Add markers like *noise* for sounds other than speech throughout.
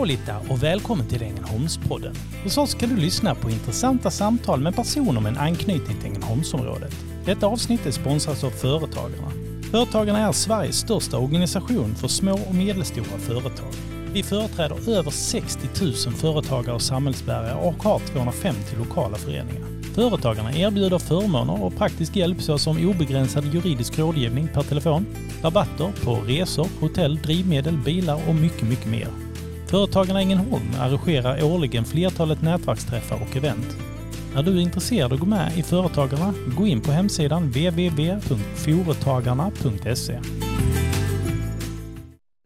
Hallå och välkommen till Ängelholmspodden. Hos oss kan du lyssna på intressanta samtal med personer med en anknytning till Ängelholmsområdet. Detta avsnitt är sponsrat av Företagarna. Företagarna är Sveriges största organisation för små och medelstora företag. Vi företräder över 60 000 företagare och samhällsbärare och har 250 lokala föreningar. Företagarna erbjuder förmåner och praktisk hjälp såsom obegränsad juridisk rådgivning per telefon, rabatter på resor, hotell, drivmedel, bilar och mycket, mycket mer. Företagarna Ängelholm arrangerar årligen flertalet nätverksträffar och event. Är du intresserad av att gå med i Företagarna? Gå in på hemsidan www.foretagarna.se.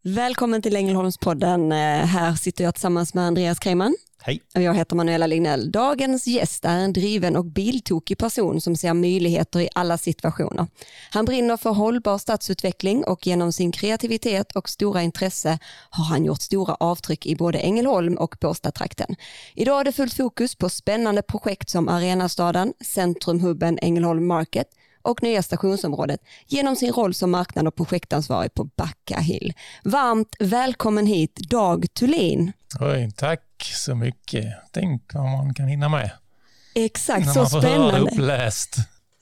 Välkommen till Ängelholmspodden. Eh, Här sitter jag tillsammans med Andreas Kreiman Hej! jag heter Manuela Lignell. Dagens gäst är en driven och biltokig person som ser möjligheter i alla situationer. Han brinner för hållbar stadsutveckling och genom sin kreativitet och stora intresse har han gjort stora avtryck i både Ängelholm och Båstadtrakten. Idag är det fullt fokus på spännande projekt som Arenastaden, Centrumhubben Ängelholm Market och nya stationsområdet genom sin roll som marknad och projektansvarig på Backa Hill. Varmt välkommen hit Dag Thulin. Oj, tack så mycket. Tänk vad man kan hinna med. Exakt, så man får höra det spännande. uppläst.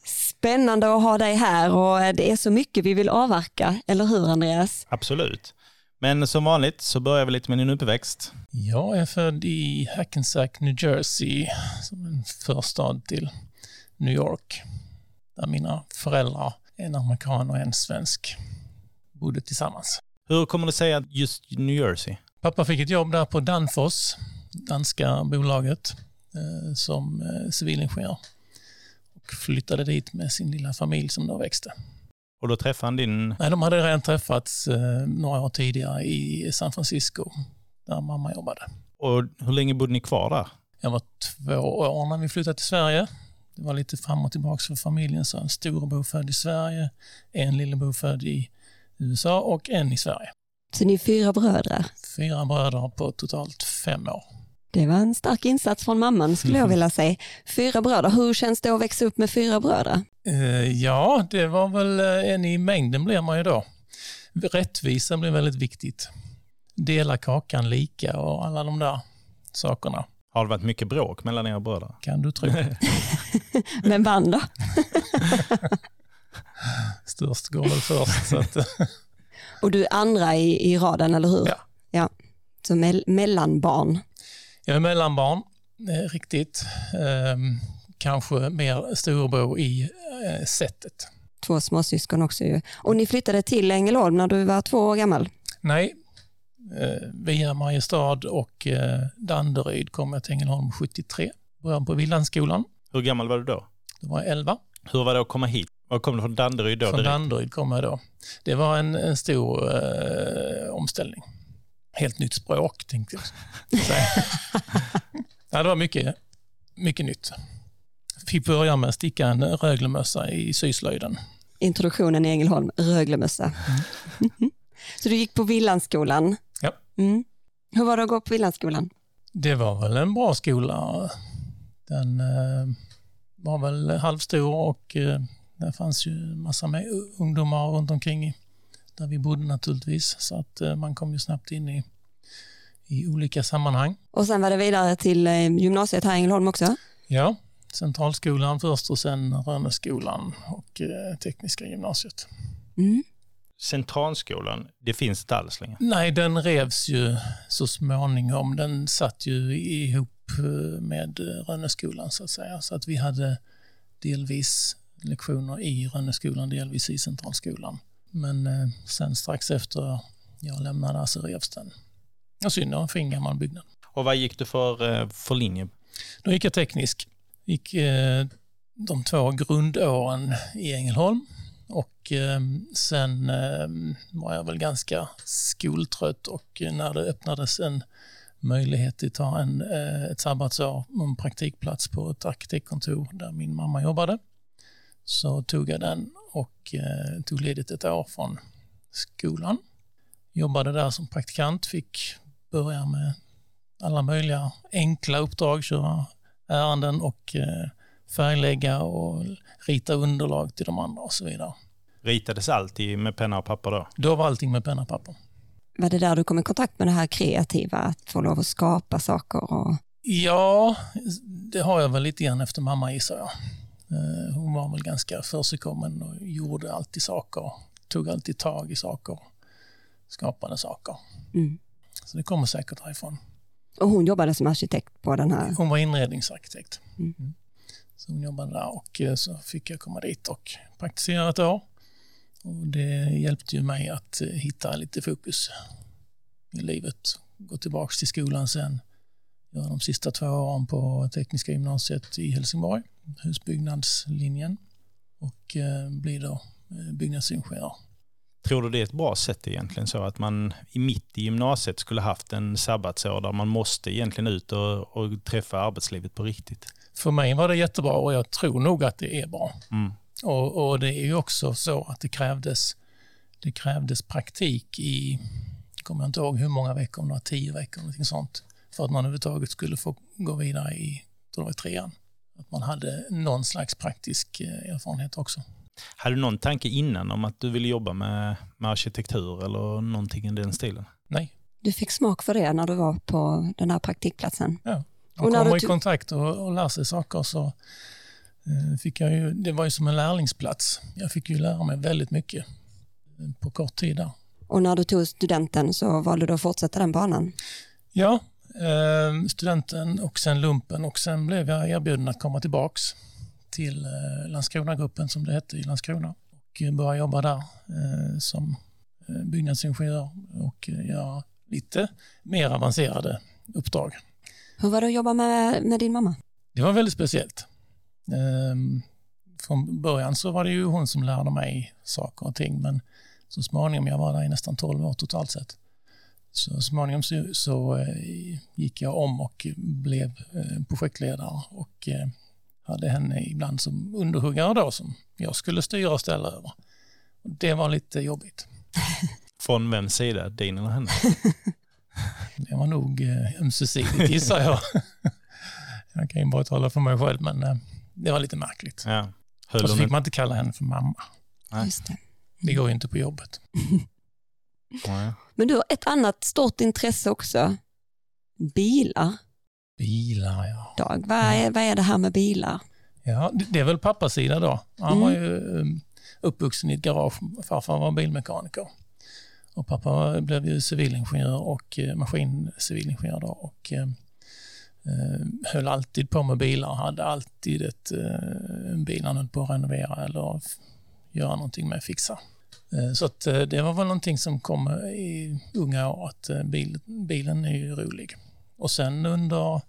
Spännande att ha dig här och det är så mycket vi vill avverka, eller hur Andreas? Absolut. Men som vanligt så börjar vi lite med din uppväxt. Jag är född i Hackensack, New Jersey, som en förstad till New York. Där mina föräldrar, en amerikan och en svensk, bodde tillsammans. Hur kommer det sig att just New Jersey? Pappa fick ett jobb där på Danfoss, danska bolaget, eh, som eh, civilingenjör. Och flyttade dit med sin lilla familj som då växte. Och då träffade han din... Nej, de hade redan träffats eh, några år tidigare i San Francisco, där mamma jobbade. Och hur länge bodde ni kvar där? Jag var två år när vi flyttade till Sverige. Det var lite fram och tillbaka för familjen. Så en storebror född i Sverige, en lillebror född i USA och en i Sverige. Så ni är fyra bröder. Fyra bröder på totalt fem år. Det var en stark insats från mamman skulle jag *laughs* vilja säga. Fyra bröder, hur känns det att växa upp med fyra bröder? Eh, ja, det var väl eh, en i mängden blir man ju då. Rättvisa blir väldigt viktigt. Dela kakan lika och alla de där sakerna. Har det varit mycket bråk mellan era bröder? Kan du tro. *laughs* Vem vann då? *laughs* Störst går väl först. Så att, Och du är andra i, i raden, eller hur? Ja. ja. Så mell- mellanbarn. Jag är mellanbarn, eh, riktigt. Ehm, kanske mer storebror i eh, sättet. Två småsyskon också ju. Och ni flyttade till Ängelholm när du var två år gammal. Nej, via Mariestad och eh, Danderyd kom jag till Ängelholm 73. Började på Villandsskolan. Hur gammal var du då? Då var jag 11. Hur var det att komma hit? Var kom du från Danderyd då? Från direkt? Danderyd kom jag då. Det var en, en stor eh, omställning. Helt nytt språk tänkte jag säga. *laughs* ja, det var mycket, mycket nytt. Fick börja med att sticka en Röglemössa i syslöjden. Introduktionen i Ängelholm, Röglemössa. *laughs* Så du gick på Villandsskolan. Mm. Hur var det att gå på Villandsskolan? Det var väl en bra skola. Den eh, var väl halvstor och eh, det fanns ju massa med ungdomar runt omkring i- där vi bodde naturligtvis. Så att eh, man kom ju snabbt in i, i olika sammanhang. Och sen var det vidare till eh, gymnasiet här i Ängelholm också. Ja, Centralskolan först och sen Rönneskolan och eh, Tekniska gymnasiet. Mm. Centralskolan, det finns inte alls längre. Nej, den revs ju så småningom. Den satt ju ihop eh, med eh, Rönneskolan så att säga. Så att vi hade delvis lektioner i Rönneskolan, delvis i Centralskolan. Men eh, sen strax efter jag lämnade så revs den. Och synd, det var en fin gammal byggnad. Och vad gick du för, för linje? Då gick jag teknisk. Gick eh, de två grundåren i Ängelholm och eh, sen eh, var jag väl ganska skoltrött och när det öppnades en möjlighet att ta en, eh, ett sabbatsår en praktikplats på ett arkitektkontor där min mamma jobbade så tog jag den och eh, tog ledigt ett år från skolan. Jobbade där som praktikant, fick börja med alla möjliga enkla uppdrag, köra ärenden och eh, färglägga och rita underlag till de andra och så vidare. Ritades alltid med penna och papper då? Då var allting med penna och papper. var det där du kom i kontakt med det här kreativa, att få lov att skapa saker? Och... Ja, det har jag väl lite grann efter mamma gissar jag. Eh, hon var väl ganska försigkommen och gjorde alltid saker, tog alltid tag i saker, skapade saker. Mm. Så det kommer säkert härifrån. Och hon jobbade som arkitekt på den här? Hon var inredningsarkitekt. Mm. Så hon jobbade där och eh, så fick jag komma dit och praktisera ett år. Och det hjälpte ju mig att eh, hitta lite fokus i livet. Gå tillbaka till skolan sen. Göra de sista två åren på Tekniska gymnasiet i Helsingborg, husbyggnadslinjen och eh, bli då byggnadsingenjör. Tror du det är ett bra sätt egentligen så att man i mitt i gymnasiet skulle haft en sabbatsår där man måste egentligen ut och, och träffa arbetslivet på riktigt? För mig var det jättebra och jag tror nog att det är bra. Mm. Och, och, det är ju också så att det krävdes, det krävdes praktik i, kommer jag inte ihåg hur många veckor, några tio veckor, någonting sånt, för att man överhuvudtaget skulle få gå vidare i, tror i trean. Att man hade någon slags praktisk eh, erfarenhet också. Hade du någon tanke innan om att du ville jobba med, med arkitektur eller någonting i den stilen? Nej. Du fick smak för det när du var på den här praktikplatsen? Ja. Man kommer i kontakt och, och lär sig saker så eh, fick jag ju, det var ju som en lärlingsplats. Jag fick ju lära mig väldigt mycket eh, på kort tid där. Och när du tog studenten så valde du att fortsätta den banan? Ja, eh, studenten och sen lumpen och sen blev jag erbjuden att komma tillbaks till eh, Landskronagruppen som det hette i Landskrona och börja jobba där eh, som byggnadsingenjör och göra lite mer avancerade uppdrag. Hur var det att jobba med, med din mamma? Det var väldigt speciellt. Ehm, från början så var det ju hon som lärde mig saker och ting men så småningom, jag var där i nästan 12 år totalt sett, så småningom så, så gick jag om och blev projektledare och hade henne ibland som underhuggare då som jag skulle styra och ställa över. Det var lite jobbigt. *laughs* Från vems sida? Din eller hennes? *laughs* Det var nog eh, ömsesidigt gissar jag. *laughs* jag kan ju bara tala för mig själv men eh, det var lite märkligt. Ja. och så fick man inte kalla henne för mamma. Just det. det går ju inte på jobbet. *laughs* Men du har ett annat stort intresse också. Bilar. Bilar, ja. Dag. Vad, är, vad är det här med bilar? Ja, det, är väl pappas sida då. Han var ju um, uppvuxen i ett garage. Farfar var bilmekaniker. Och pappa blev ju civilingenjör och eh, maskincivilingenjör då och eh, eh, höll alltid på med bilar, och hade alltid ett, eh, en bil han höll på att renovera eller göra någonting med, fixa. Eh, så att, eh, det var väl någonting som kom i unga år, att eh, bil, bilen är ju rolig. Och sen under,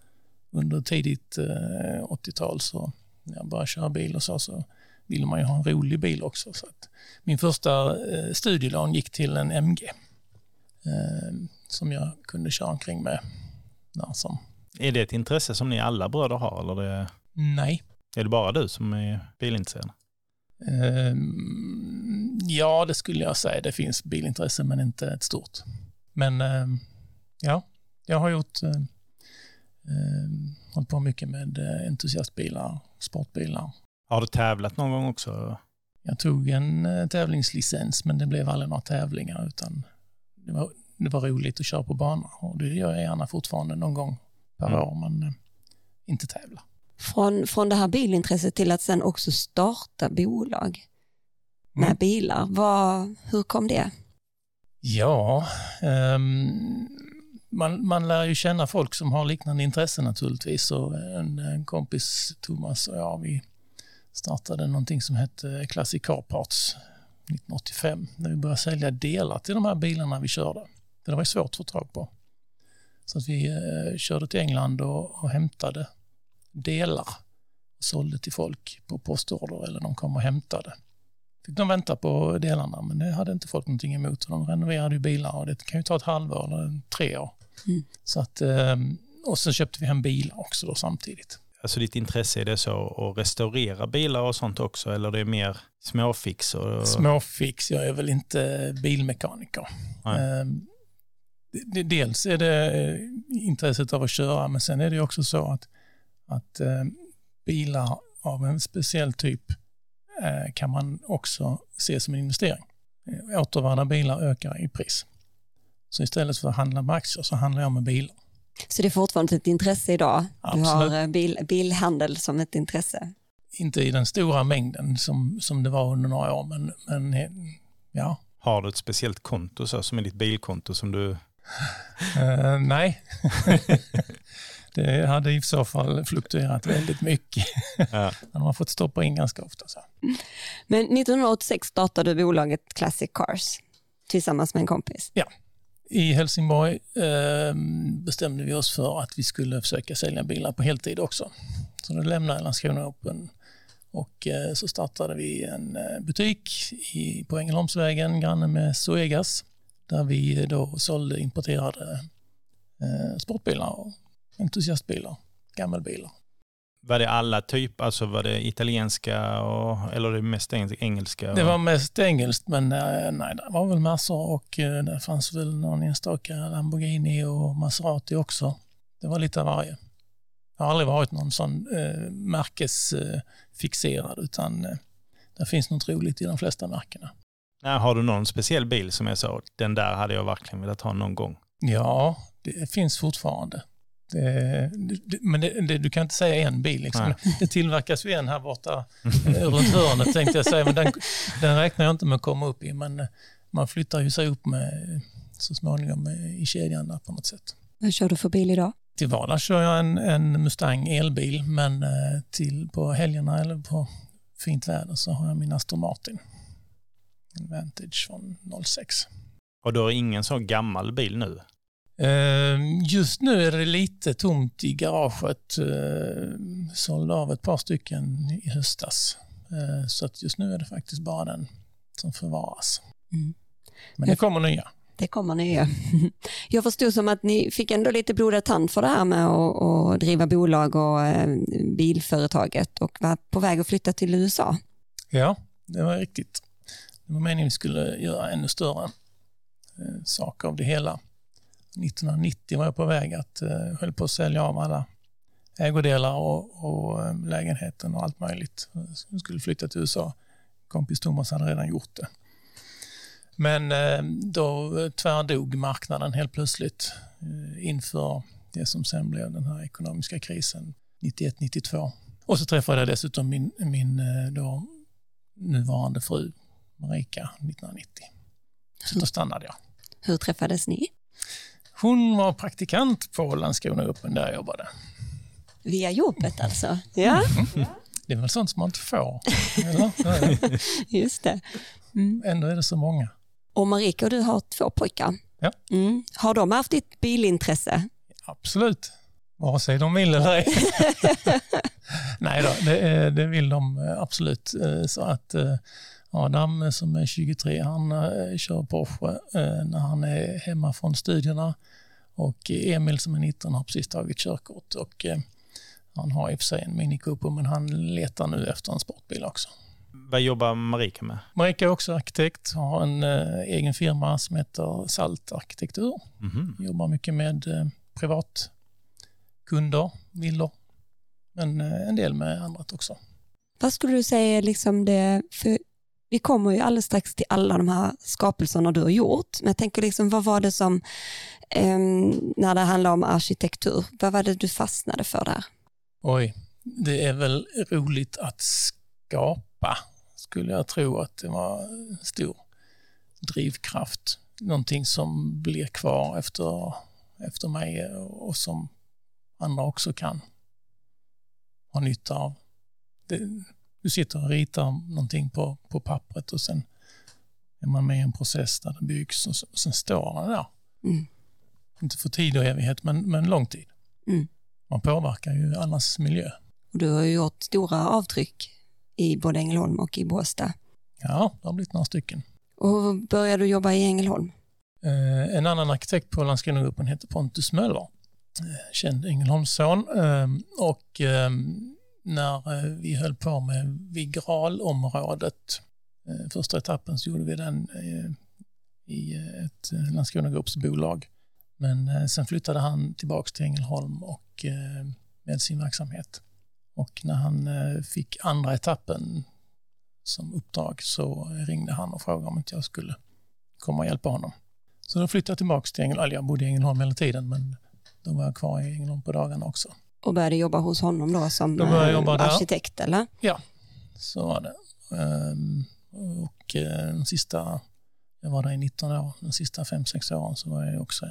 under tidigt eh, 80-tal så när jag började köra bil och så, så ville man ju ha en rolig bil också. Så min första studielån gick till en MG som jag kunde köra omkring med. Som. Är det ett intresse som ni alla bröder har? Eller det... Nej. Är det bara du som är bilintresserad? Um, ja, det skulle jag säga. Det finns bilintresse men inte ett stort. Men um, ja, jag har gjort uh, um, hållit på mycket med entusiastbilar, sportbilar. Har du tävlat någon gång också? Jag tog en uh, tävlingslicens men det blev aldrig några tävlingar utan det var, det var roligt att köra på bana och det gör jag gärna fortfarande någon gång per mm. år men uh, inte tävla. Från, från det här bilintresset till att sen också starta bolag med mm. bilar. Vad, hur kom det? Ja, um, man, man lär ju känna folk som har liknande intressen naturligtvis. Och en, en kompis, Thomas och jag, vi startade någonting som hette Classic Car Parts 1985 när vi började sälja delar till de här bilarna vi körde. Det var svårt att få tag på. Så att vi eh, körde till England och, och hämtade delar och sålde till folk på postorder eller de kom och hämtade. Fick de vänta på delarna men det hade inte folk någonting emot. De renoverade ju bilar och det kan ju ta ett halvår eller tre år. Mm. Så att, ehm, och så köpte vi hem bilar också då samtidigt. Alltså ditt intresse är det så att restaurera bilar och sånt också eller det är mer småfix? Och... Småfix, jag är väl inte bilmekaniker. Um, dels är det intresset av att köra men sen är det också så att att eh, bilar av en speciell typ eh, kan man också se som en investering. Eh, återvärda bilar ökar i pris. Så istället för att handla med aktier så handlar jag med bilar. Så det är fortfarande ett intresse idag? Absolut. Du har eh, bil, bilhandel som ett intresse? Inte i den stora mängden som, som det var under några år, men, men eh, ja. Har du ett speciellt konto så, som är ditt bilkonto som du... Uh, nej, *laughs* det hade i så fall fluktuerat väldigt mycket. Ja. Man har fått stoppa in ganska ofta. Så. Men 1986 startade du bolaget Classic Cars tillsammans med en kompis. Ja, i Helsingborg eh, bestämde vi oss för att vi skulle försöka sälja bilar på heltid också. Så då lämnade jag Landskrona Open och eh, så startade vi en eh, butik i, på Ängelholmsvägen, granne med Zoegas, där vi då sålde importerade eh, sportbilar och entusiastbilar, gammelbilar. Var det alla typer, alltså var det italienska och, eller det mest engelska? Och... Det var mest engelskt men eh, nej, det var väl massor och eh, det fanns väl någon enstaka Lamborghini och Maserati också. Det var lite av varje. Jag har aldrig varit någon sån eh, märkesfixerad utan eh, det finns något roligt i de flesta märkena. Nej, har du någon speciell bil som jag sa, den där hade jag verkligen velat ha någon gång? Ja, det finns fortfarande. Det, det, men det, du kan inte säga en bil. Liksom. Det tillverkas ju en här borta eh, runt hörnet tänkte jag säga, men den, den räknar jag inte med att komma upp i. Men eh, man flyttar ju sig upp med, så småningom i kedjan där på något sätt. Vad kör du för bil idag? Till vardags kör jag en, en Mustang elbil, men eh, till på helgerna eller på fint väder så har jag min Aston Martin. En Vantage från 06. Och du har ingen så gammal bil nu? Ehm, just nu är det lite tomt i garaget. Ehm, sålde av ett par stycken i höstas. Ehm, så att just nu är det faktiskt bara den som förvaras. Mm. Men det kommer nya. Det kommer nya. *laughs* Jag förstod som att ni fick ändå lite blodad tand för det här med att, driva bolag och bilföretaget och var på väg att flytta till USA. Ja, det var riktigt. Det var meningen att vi skulle göra ännu större eh, saker av det hela. 1990 var jag på väg att eh, höll på att sälja av alla ägodelar och, och eh, lägenheten och allt möjligt. Jag skulle flytta till USA. Kompis Thomas hade redan gjort det. Men eh, då eh, tvärdog marknaden helt plötsligt eh, inför det som sen blev den här ekonomiska krisen 91-92. Och så träffade jag dessutom min, min eh, då nuvarande fru Marika 1990. Så då stannade jag. Hur träffades ni? Hon var praktikant på Landskrona Open där jag jobbade. Via jobbet alltså? Ja. Mm. Det är väl sånt som man inte får? *laughs* Just det. Mm. Ändå är det så många. Och Marika du har två pojkar. Ja. Mm. Har de haft ditt bilintresse? Absolut. Vare sig de vill eller ej. *laughs* Nej då, det, det, vill de eh, absolut. Eh, så att eh, Adam som är 23, han eh, kör Porsche eh, när han är hemma från studierna. Och Emil som är 19 har precis tagit körkort och eh, han har i och för sig en Mini Cooper men han letar nu efter en sportbil också. Vad jobbar Marika med? Marika är också arkitekt, har en egen firma som heter Salt Arkitektur. Mm -hmm. Jobbar mycket med privatkunder, villor, men en del med annat också. Vad skulle du säga liksom det, för vi kommer ju alldeles strax till alla de här skapelserna du har gjort. Men jag tänker, liksom, vad var det som, eh, när det handlar om arkitektur, vad var det du fastnade för där? Oj, det är väl roligt att skapa, skulle jag tro att det var stor drivkraft. Någonting som blir kvar efter, efter mig och som andra också kan ha nytta av. Det, du sitter och ritar någonting på, på pappret och sen är man med i en process där det byggs och, så, och sen står den där. Mm. Inte för tid och evighet, men, men lång tid. Mm. Man påverkar ju allas miljö. Och du har ju gjort stora avtryck i både Ängelholm och i Båstad. Ja, det har blivit några stycken. Och hur började du jobba i Ängelholm? Eh, en annan arkitekt på Landskronagruppen heter Pontus Möller, eh, känd Ängelholmsson. Eh, och ehm, när eh, vi höll på med Vigralområdet. Eh, första etappen så gjorde vi den eh, i ett Landskronagruppsbolag. Men sen flyttade han tillbaks till Ängelholm och med sin verksamhet. Och när han fick andra etappen som uppdrag så ringde han och frågade om inte jag skulle komma och hjälpa honom. Så då flyttade jag tillbaka till Ängelholm. Jag bodde i Ängelholm hela tiden men då var jag kvar i Ängelholm på dagarna också. Och började jobba hos honom då som jag jobba där. arkitekt eller? Så var det. Ehm, Och eh, de sista, jag var där i 19 år, de sista 5-6 åren så var jag också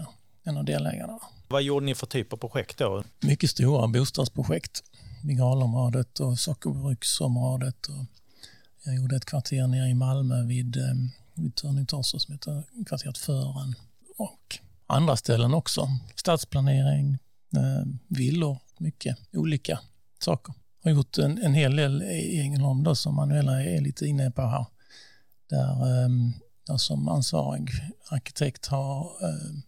en av delägarna. Vad gjorde ni för typ av projekt då? Mycket stora bostadsprojekt. Migralområdet och sockerbruksområdet. Och jag gjorde ett kvarter nere i Malmö vid, eh, vid Turning Torso som heter kvarteret Fören. Och andra ställen också. Stadsplanering, eh, Eh, villor, mycket olika saker. Jag har gjort en, en hel del i Ängelholm då, som Manuela är lite inne på här. Där ehm, jag som ansvarig arkitekt har ehm,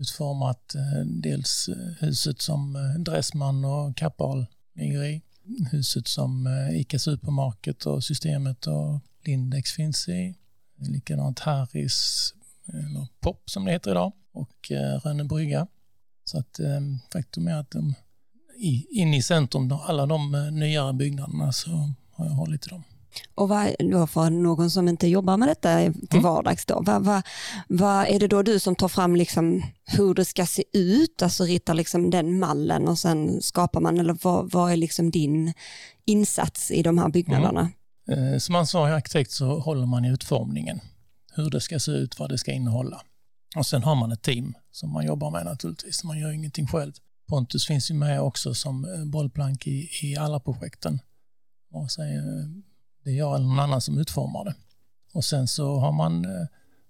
utformat eh, dels eh, huset som Dressman och Kappahl ligger i. Huset som ICA Supermarket och Systemet och Lindex finns i. Likadant Harris, eller Pop som det heter idag, och Rönne brygga. Så att eh, faktum är att de, i, inne i centrum, alla de eh, nyare byggnaderna så har jag hållit i dem. Och vad, då för någon som inte jobbar med detta till Mm. vardags då, vad, vad, vad är det då du som tar fram liksom hur det ska se ut, alltså ritar liksom den mallen och sen skapar man, eller vad, vad är liksom din insats i de här byggnaderna? Eh, Som ansvarig arkitekt så håller man i utformningen. Hur det ska se ut, vad det ska innehålla. Och sen har man ett team som man jobbar med naturligtvis. Man gör ingenting själv. Pontus finns ju med också som eh, bollplank i, i alla projekten. Och så eh, är jag eller någon annan som utformar det. Och sen så har man eh,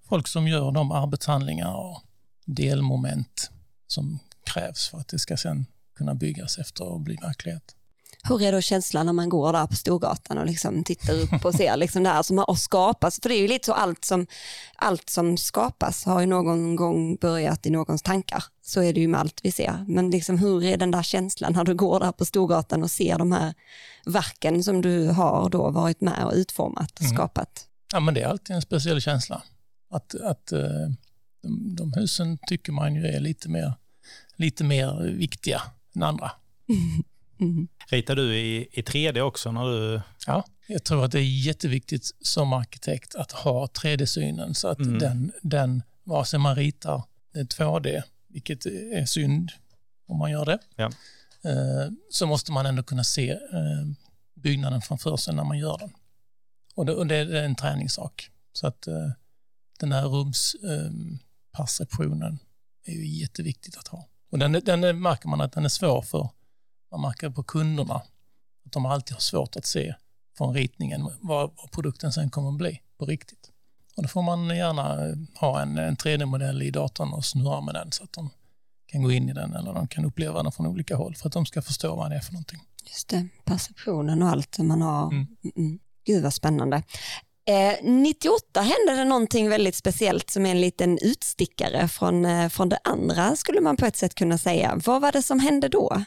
folk som gör de arbetshandlingar och delmoment som krävs för att det ska sen kunna byggas efter och bli verklighet. Hur är då känslan när man går där på Storgatan och liksom tittar upp och ser liksom det här som har skapats? För det är ju lite så allt som, allt som skapas har ju någon gång börjat i någons tankar. Så är det ju med allt vi ser. Men liksom hur är den där känslan när du går där på Storgatan och ser de här verken som du har då varit med och utformat och Mm. skapat? Ja, men det är alltid en speciell känsla. Att, att eh, de, de husen tycker man ju är lite mer, lite mer viktiga än andra. *laughs* Mm. Ritar du i, i 3D också när du... Ja, jag tror att det är jätteviktigt som arkitekt att ha 3D-synen så att Mm. den, den, vare sig man ritar det 2D, vilket är synd om man gör det, Ja. eh, så måste man ändå kunna se eh, byggnaden framför sig när man gör den. Och det, och det är en träningssak. Så att eh, den här rumsperceptionen är ju jätteviktigt att ha. Och den, den märker man att den är svår för, man märker på kunderna, att de alltid har svårt att se från ritningen vad, vad produkten sen kommer att bli på riktigt. Och då får man gärna eh, ha en, en 3D-modell i datorn och snurra med den så att de kan gå in i den eller de kan uppleva den från olika håll för att de ska förstå vad det är för någonting. Just det, perceptionen och allt man har. Mm. Mm. Gud vad spännande. Eh, 98 hände det någonting väldigt speciellt som är en liten utstickare från, eh, från det andra skulle man på ett sätt kunna säga. Vad var det som hände då?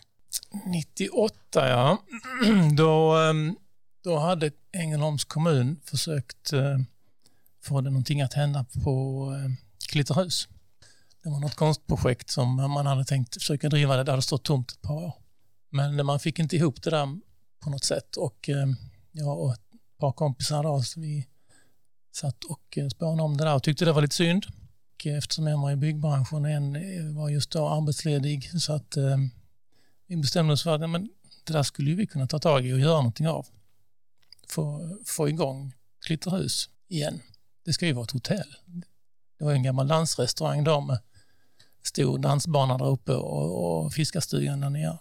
98 ja, *clears throat* då, ehm, då hade Ängelholms kommun försökt eh, få det någonting att hända på eh, Klitterhus. Det var något konstprojekt som man hade tänkt försöka driva det, det hade stått tomt ett par år. Men man fick inte ihop det där på något sätt och eh, jag och ett par kompisar då, så vi satt och spånade om det där och tyckte det var lite synd. Och eftersom en var i byggbranschen och en var just då arbetsledig så att eh, vi bestämde oss för att ja, men det där skulle vi kunna ta tag i och göra någonting av. Få, få igång Klitterhus igen. Det ska ju vara ett hotell. Det var en gammal dansrestaurang där med stor dansbana där uppe och, och fiskarstugan där nere.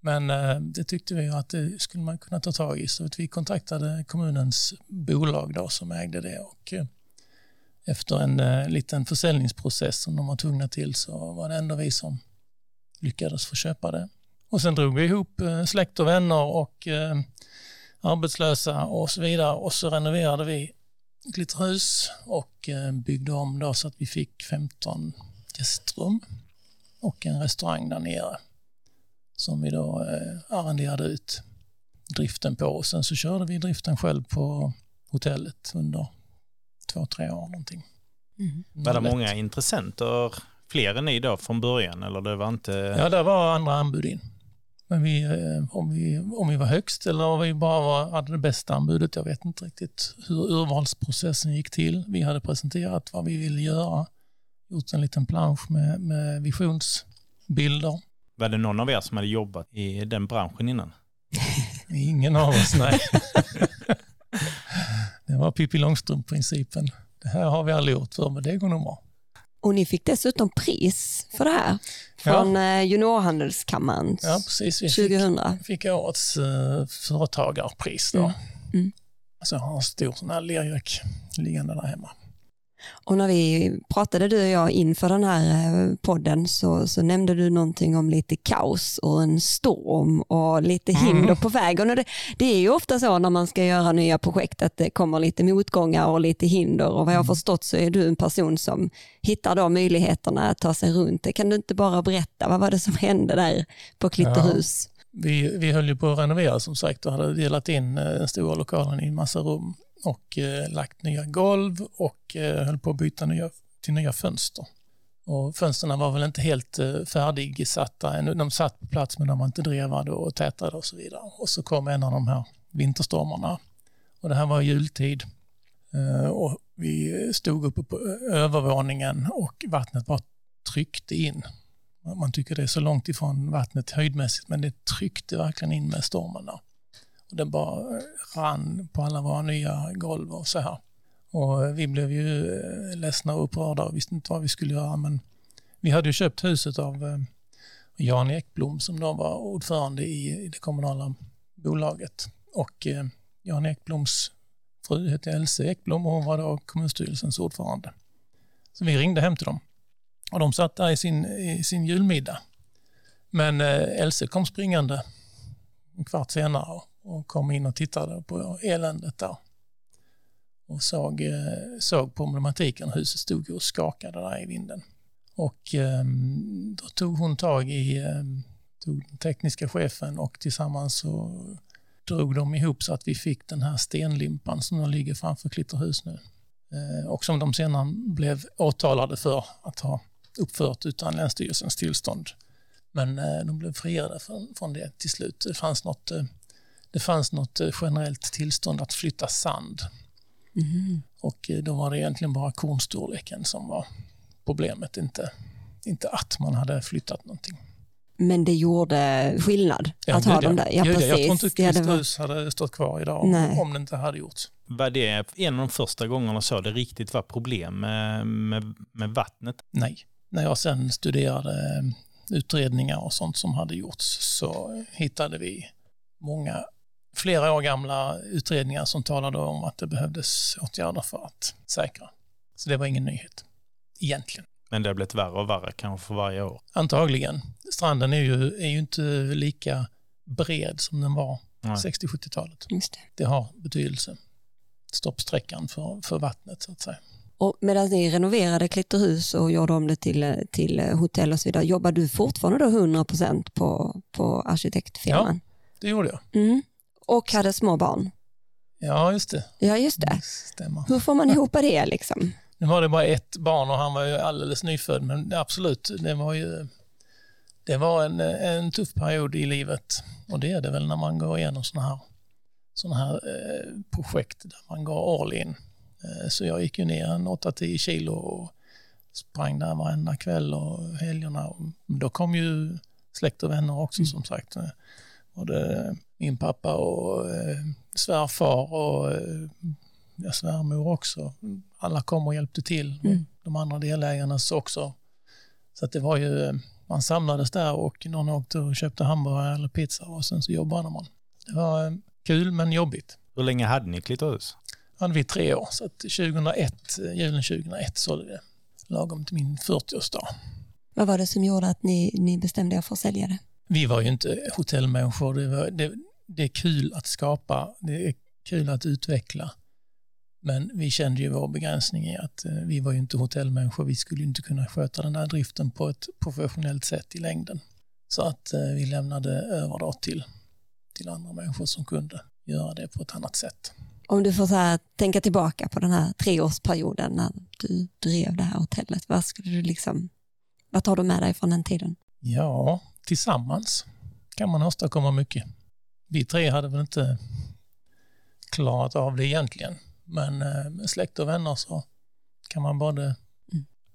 Men eh, det tyckte vi att det skulle man kunna ta tag i så att vi kontaktade kommunens bolag då som ägde det och eh, efter en eh, liten försäljningsprocess som de var tvungna till så var det ändå vi som lyckades få köpa det. Och sen drog vi ihop eh, släkt och vänner och eh, arbetslösa och så vidare och så renoverade vi Glitterhus och eh, byggde om då så att vi fick 15 gästrum och en restaurang där nere som vi då arrenderade ut driften på och sen så körde vi driften själv på hotellet under två, tre år någonting. Var det många intressenter, fler än ni då från början? Eller det var inte... Ja, där var andra anbud in. Men vi, eh, om, vi, om vi var högst eller om vi bara var, hade det bästa anbudet, jag vet inte riktigt hur urvalsprocessen gick till. Vi hade presenterat vad vi ville göra gjort en liten plansch med, med visionsbilder. Var det någon av er som hade jobbat i den branschen innan? *laughs* Ingen av oss, nej. *laughs* det var Pippi Långstrump-principen. Det här har vi aldrig gjort för, men det går nog bra. Och ni fick dessutom pris för det här från ja. juniorhandelskammaren ja, precis. Vi 2000. Fick, fick årets uh, företagarpris då. Mm. Mm. Så jag har en stor sån här lerjack liggande där hemma. Och när vi pratade du och jag inför den här eh, podden så, så nämnde du någonting om lite kaos och en storm och lite mm. hinder mm. på vägen. Och det, det, är ju ofta så när man ska göra nya projekt att det kommer lite motgångar och lite hinder och vad jag har mm. förstått så är du en person som hittar då möjligheterna att ta sig runt det. Kan du inte bara berätta, vad var det som hände där på Klitterhus? Ja. Vi, vi höll ju på att renovera som sagt och hade delat in eh, den stora lokalen i en massa rum och eh, lagt nya golv och eh, höll på att byta nya, till nya fönster. Och fönstren var väl inte helt eh, färdigsatta ännu. De satt på plats men de var inte drevade och tätade och så vidare. Och så kom en av de här vinterstormarna. Och det här var jultid. Eh, och vi stod uppe på eh, övervåningen och vattnet bara tryckte in. Man tycker det är så långt ifrån vattnet höjdmässigt men det tryckte verkligen in med stormarna. Och det bara rann på alla våra nya golv och så här. Och vi blev ju eh, ledsna och upprörda och visste inte vad vi skulle göra. Men vi hade ju köpt huset av eh, Jan Ekblom som då var ordförande i det kommunala bolaget. Och eh, Jan Ekbloms fru hette Else Ekblom och hon var då kommunstyrelsens ordförande. Så vi ringde hem till dem och de satt där i sin, i sin julmiddag. Men Else kom springande en kvart senare och och kom in och tittade på eländet där. Och såg, eh, såg problematiken. Huset stod och skakade där i vinden. Och ehm, då tog hon tag i ehm, tog den tekniska chefen och tillsammans så drog de ihop så att vi fick den här stenlimpan som ligger framför Klitterhus nu. Eh, och som de sedan blev åtalade för att ha uppfört utan Länsstyrelsens tillstånd. Men eh, de blev friade från det till slut. Det fanns något det fanns något eh, generellt tillstånd att flytta sand. Mm. Och eh, då var det egentligen bara kornstorleken som var problemet, inte, inte att man hade flyttat någonting. Men det gjorde skillnad ja, att ha dem där? Ja, precis. Jag tror inte Kristus var... hade stått kvar idag Nej. om det inte hade gjorts. Var det en av de första gångerna så det riktigt var problem med, med, med vattnet? Nej. När jag sen studerade eh, utredningar och sånt som hade gjorts så hittade vi många flera år gamla utredningar som talade om att det behövdes åtgärder för att säkra. Så det var ingen nyhet, egentligen. Men det har blivit värre och värre kanske för varje år? Antagligen. Stranden är ju, är ju inte lika bred som den var 60-70-talet. Det. det har betydelse. Stoppsträckan för, för vattnet så att säga. Och medan ni renoverade Klitterhus och gjorde om det till, till hotell och så vidare, jobbar du fortfarande då 100% på, på arkitektfirman? Ja, det gjorde jag. Mm och hade små barn. Ja, just det. Ja, just det. Stämmer. Hur får man ihop det liksom? Nu var det bara ett barn och han var ju alldeles nyfödd, men absolut, det var ju det var en, en tuff period i livet och det är det väl när man går igenom sådana här, såna här eh, projekt där man går all in. Eh, så jag gick ju ner en 8-10 kilo och sprang där varenda kväll och helgerna. Då kom ju släkt och vänner också mm. som sagt. Både min pappa och eh, svärfar och eh, ja, svärmor också. Alla kom och hjälpte till. Mm. De andra delägarna också. Så att det var ju, eh, man samlades där och någon åkte och köpte hamburgare eller pizza och sen så jobbade man. Det var eh, kul men jobbigt. Hur länge hade ni Klitterhus? hade vi tre år, så att 2001, eh, julen 2001 sålde vi det. Lagom till min 40-årsdag. Vad var det som gjorde att ni, ni bestämde er för att sälja det? Vi var ju inte hotellmänniskor. Det, var, det, det är kul att skapa, det är kul att utveckla. Men vi kände ju vår begränsning i att eh, vi var ju inte hotellmänniskor. Vi skulle inte kunna sköta den här driften på ett professionellt sätt i längden. Så att eh, vi lämnade över då till, till andra människor som kunde göra det på ett annat sätt. Om du får så här, tänka tillbaka på den här treårsperioden när du drev det här hotellet, vad skulle du liksom, vad tar du med dig från den tiden? Ja, tillsammans kan man åstadkomma mycket vi tre hade väl inte klarat av det egentligen. Men eh, med släkt och vänner så kan man både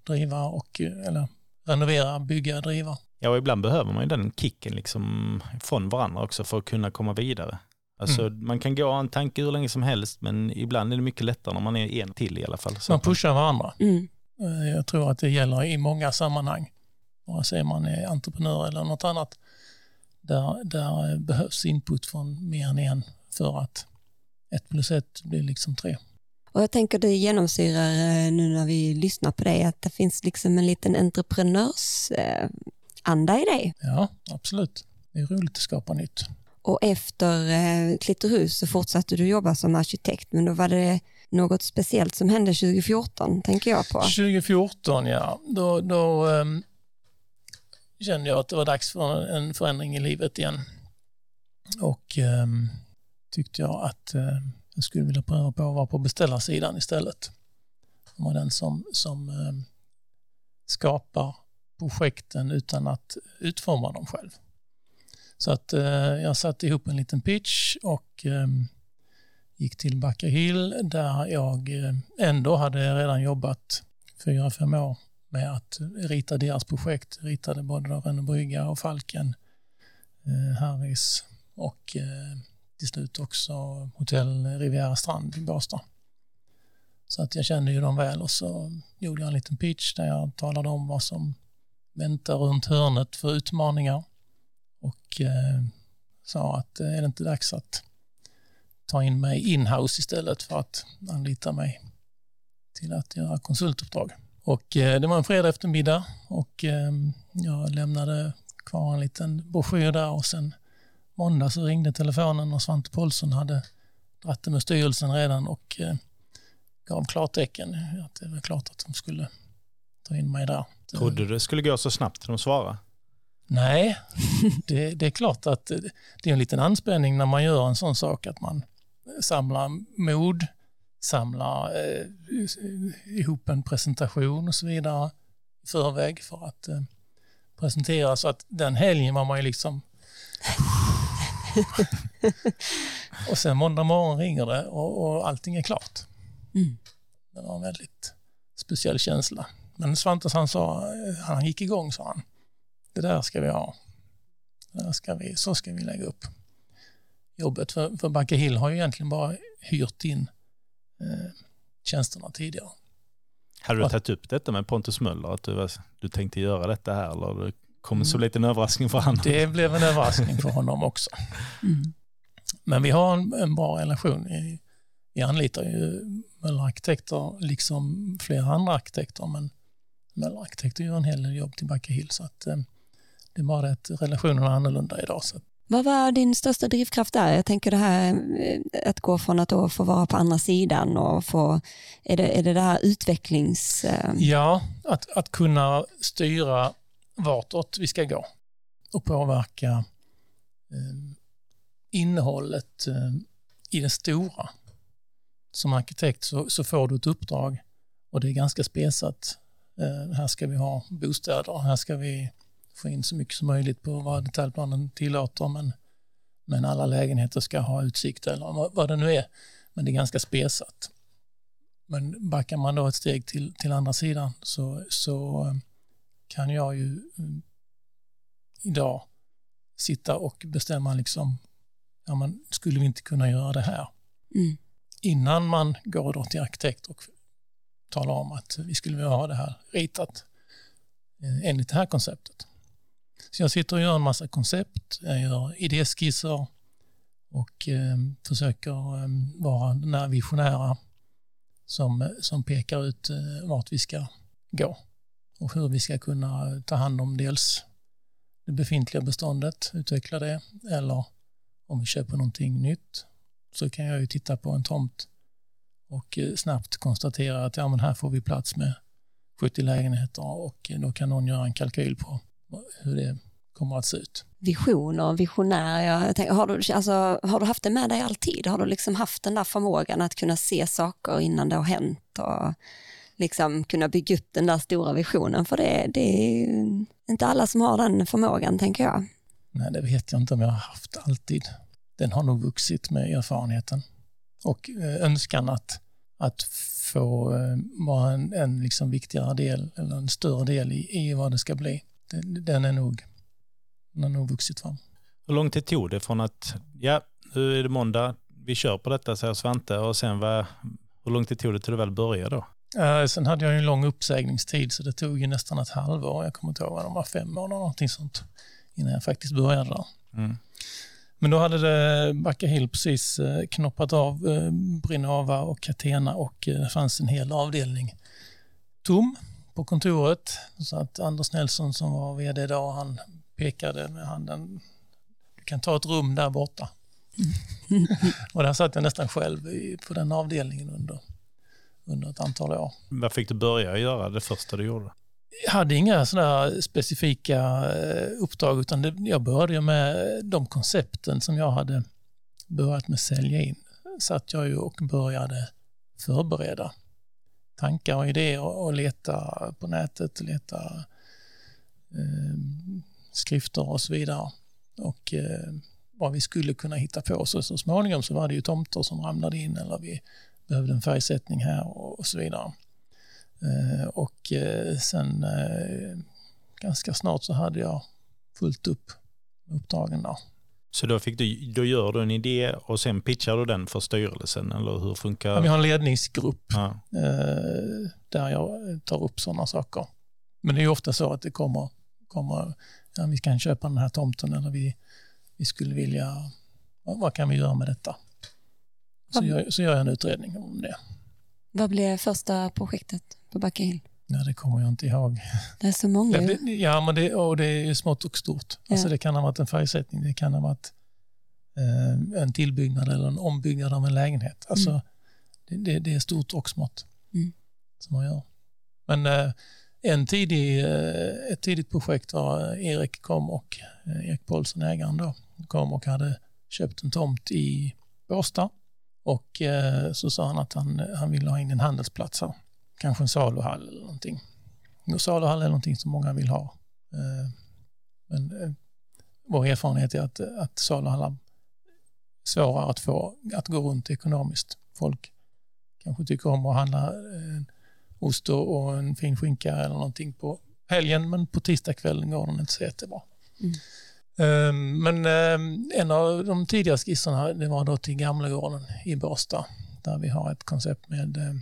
driva och, eller renovera, bygga, driva. Ja, och ibland behöver man ju den kicken liksom från varandra också för att kunna komma vidare. Alltså, mm. Man kan gå en tanke hur länge som helst, men ibland är det mycket lättare när man är en till i alla fall. Så man pushar varandra. Mm. Eh, jag tror att det gäller i många sammanhang. Vare sig man är entreprenör eller något annat. Där, där behövs input från mer än en för att ett plus ett blir liksom tre. Och jag tänker det genomsyrar eh, nu när vi lyssnar på dig att det finns liksom en liten entreprenörsanda i dig. Ja, absolut. Det är roligt att skapa nytt. Och efter eh, Klitterhus så fortsatte du jobba som arkitekt, men då var det något speciellt som hände 2014, tänker jag på. 2014, ja. Då, då um, kände jag att det var dags för en förändring i livet igen. Och eh, tyckte jag att eh, jag skulle vilja pröva på att vara på beställarsidan istället. Vara den som, som ehm, skapar projekten utan att utforma dem själv. Så att eh, jag satte ihop en liten pitch och eh, gick till Backa Hill där jag eh, ändå hade redan jobbat fyra, fem år med att rita deras projekt. Ritade både Rönne brygga och Falken, eh, Harris och eh, till slut också hotell Riviera Strand i Båstad. Så att jag kände ju dem väl och så gjorde jag en liten pitch där jag talade om vad som väntar runt hörnet för utmaningar och eh, sa att är det inte dags att ta in mig inhouse istället för att anlita mig till att göra konsultuppdrag. Och eh, det var en fredag eftermiddag och eh, jag lämnade kvar en liten broschyr där och sen måndag så ringde telefonen och Svante Paulsson hade dratt det med styrelsen redan och eh, gav klartecken att det var klart att de skulle ta in mig där. Trodde du det skulle gå så snabbt när de svarade? Nej, det, det, är klart att det är en liten anspänning när man gör en sån sak att man samlar mod, samlar eh, ihop en presentation och så vidare i förväg för att eh, presentera. Så att den helgen var man ju liksom *laughs* och sen måndag morgon ringer det och, och allting är klart. Mm. Det var en väldigt speciell känsla. Men Svantes han sa, han gick igång sa han det där ska vi ha. Det där ska vi, så ska vi lägga upp jobbet. För, för Backe Hill har ju egentligen bara hyrt in eh, tjänsterna tidigare. Hade du tagit upp detta med Pontus Möller, att du, du tänkte göra detta här eller det kom som mm. lite en överraskning för honom? Det blev en överraskning för *laughs* honom också. Mm. Men vi har en, en bra relation. Vi, vi anlitar ju Möller Arkitekter liksom flera andra arkitekter men Möller Arkitekter gör en hel del jobb till Backe Hill så att eh, det är bara det att relationerna är annorlunda idag. Så. Vad var din största drivkraft där? Jag tänker det här eh, att gå från att få vara på andra sidan och få, är det är det, det här utvecklings... Eh, ja, att, att kunna styra vartåt vi ska gå och påverka eh, innehållet eh, i det stora. Som arkitekt så, så, får du ett uppdrag och det är ganska spesat. Eh, här ska vi ha bostäder, här ska vi få in så mycket som möjligt på vad detaljplanen tillåter men, men alla lägenheter ska ha utsikt eller vad det nu är. Men det är ganska spesat. Men backar man då ett steg till, till andra sidan så, så eh, kan jag ju mm, idag sitta och bestämma liksom, ja men skulle vi inte kunna göra det här? Mm. Innan man går då till arkitekt och talar om att vi skulle vilja ha det här ritat eh, enligt det här konceptet. Så jag sitter och gör en massa koncept, jag gör idéskisser och eh, försöker eh, vara den där visionära som, som pekar ut eh, vart vi ska gå och hur vi ska kunna ta hand om dels det befintliga beståndet, utveckla det, eller om vi köper någonting nytt. Så kan jag ju titta på en tomt och eh, snabbt konstatera att ja, men här får vi plats med 70 lägenheter och eh, då kan någon göra en kalkyl på hur det kommer att se ut. Visioner, visionär, jag tänker, har, du, alltså, har du haft det med dig alltid? Har du liksom haft den där förmågan att kunna se saker innan det har hänt och liksom kunna bygga upp den där stora visionen? För det, det är inte alla som har den förmågan, tänker jag. Nej, det vet jag inte om jag har haft alltid. Den har nog vuxit med erfarenheten och eh, önskan att, att få eh, vara en, en liksom viktigare del eller en större del i, i vad det ska bli. Den, är nog, den har nog vuxit fram. Hur lång tid tog det från att, ja, nu är det måndag, vi kör på detta, säger Svante, och sen var, hur lång tid tog det till du väl började då? Uh, sen hade jag en lång uppsägningstid så det tog ju nästan ett halvår. Jag kommer inte ihåg vad de var, fem månader någonting sånt innan jag faktiskt började där. Mm. Men då hade det Backa Hill precis uh, knoppat av uh, Brinava och Catena och det fanns en hel avdelning tom på kontoret. Så att Anders Nelson som var vd då, han pekade med handen. Du kan ta ett rum där borta. *laughs* och där satt jag nästan själv i, på den avdelningen under under ett antal år. Vad fick du börja göra det första du gjorde? Jag hade inga sådana specifika eh, uppdrag utan det, jag började med de koncepten som jag hade börjat med sälja in. Satt jag ju och började förbereda tankar och idéer och leta på nätet, leta eh, skrifter och så vidare. Och eh, vad vi skulle kunna hitta på. Så, så småningom så var det ju tomter som ramlade in eller vi behövde en färgsättning här och så vidare. Eh, och eh, sen eh, ganska snart så hade jag fullt upp uppdragen där. Så då, fick du, då gör du en idé och sen pitchar du den för styrelsen eller hur funkar Vi har en ledningsgrupp ja. där jag tar upp sådana saker. Men det är ofta så att det kommer, kommer ja, vi kan köpa den här tomten eller vi, vi skulle vilja, vad kan vi göra med detta? Så gör, så gör jag en utredning om det. Vad blev första projektet på Backa Hill? Ja, det kommer jag inte ihåg. Det är så många. Det, ja, men det, och det är smått och stort. Ja. Alltså det kan ha varit en färgsättning, det kan ha varit eh, en tillbyggnad eller en ombyggnad av en lägenhet. Alltså, mm. det, det, det, är stort och smått mm. som man gör. Men eh, en tidig, eh, ett tidigt projekt var Erik kom och eh, Erik Paulsson, ägaren då, kom och hade köpt en tomt i Båstad och eh, så sa han att han, han ville ha in en handelsplats här. Kanske en saluhall eller någonting. Och saluhall är någonting som många vill ha. Eh, men eh, vår erfarenhet är att, att saluhallar är svårare att få att gå runt ekonomiskt. Folk kanske tycker om att handla en ost och en fin skinka eller någonting på helgen men på tisdagskvällen går den inte så jättebra. Mm. Ehm, men ehm, en av de tidiga skisserna det var då till Gamlegården i Båstad där vi har ett koncept med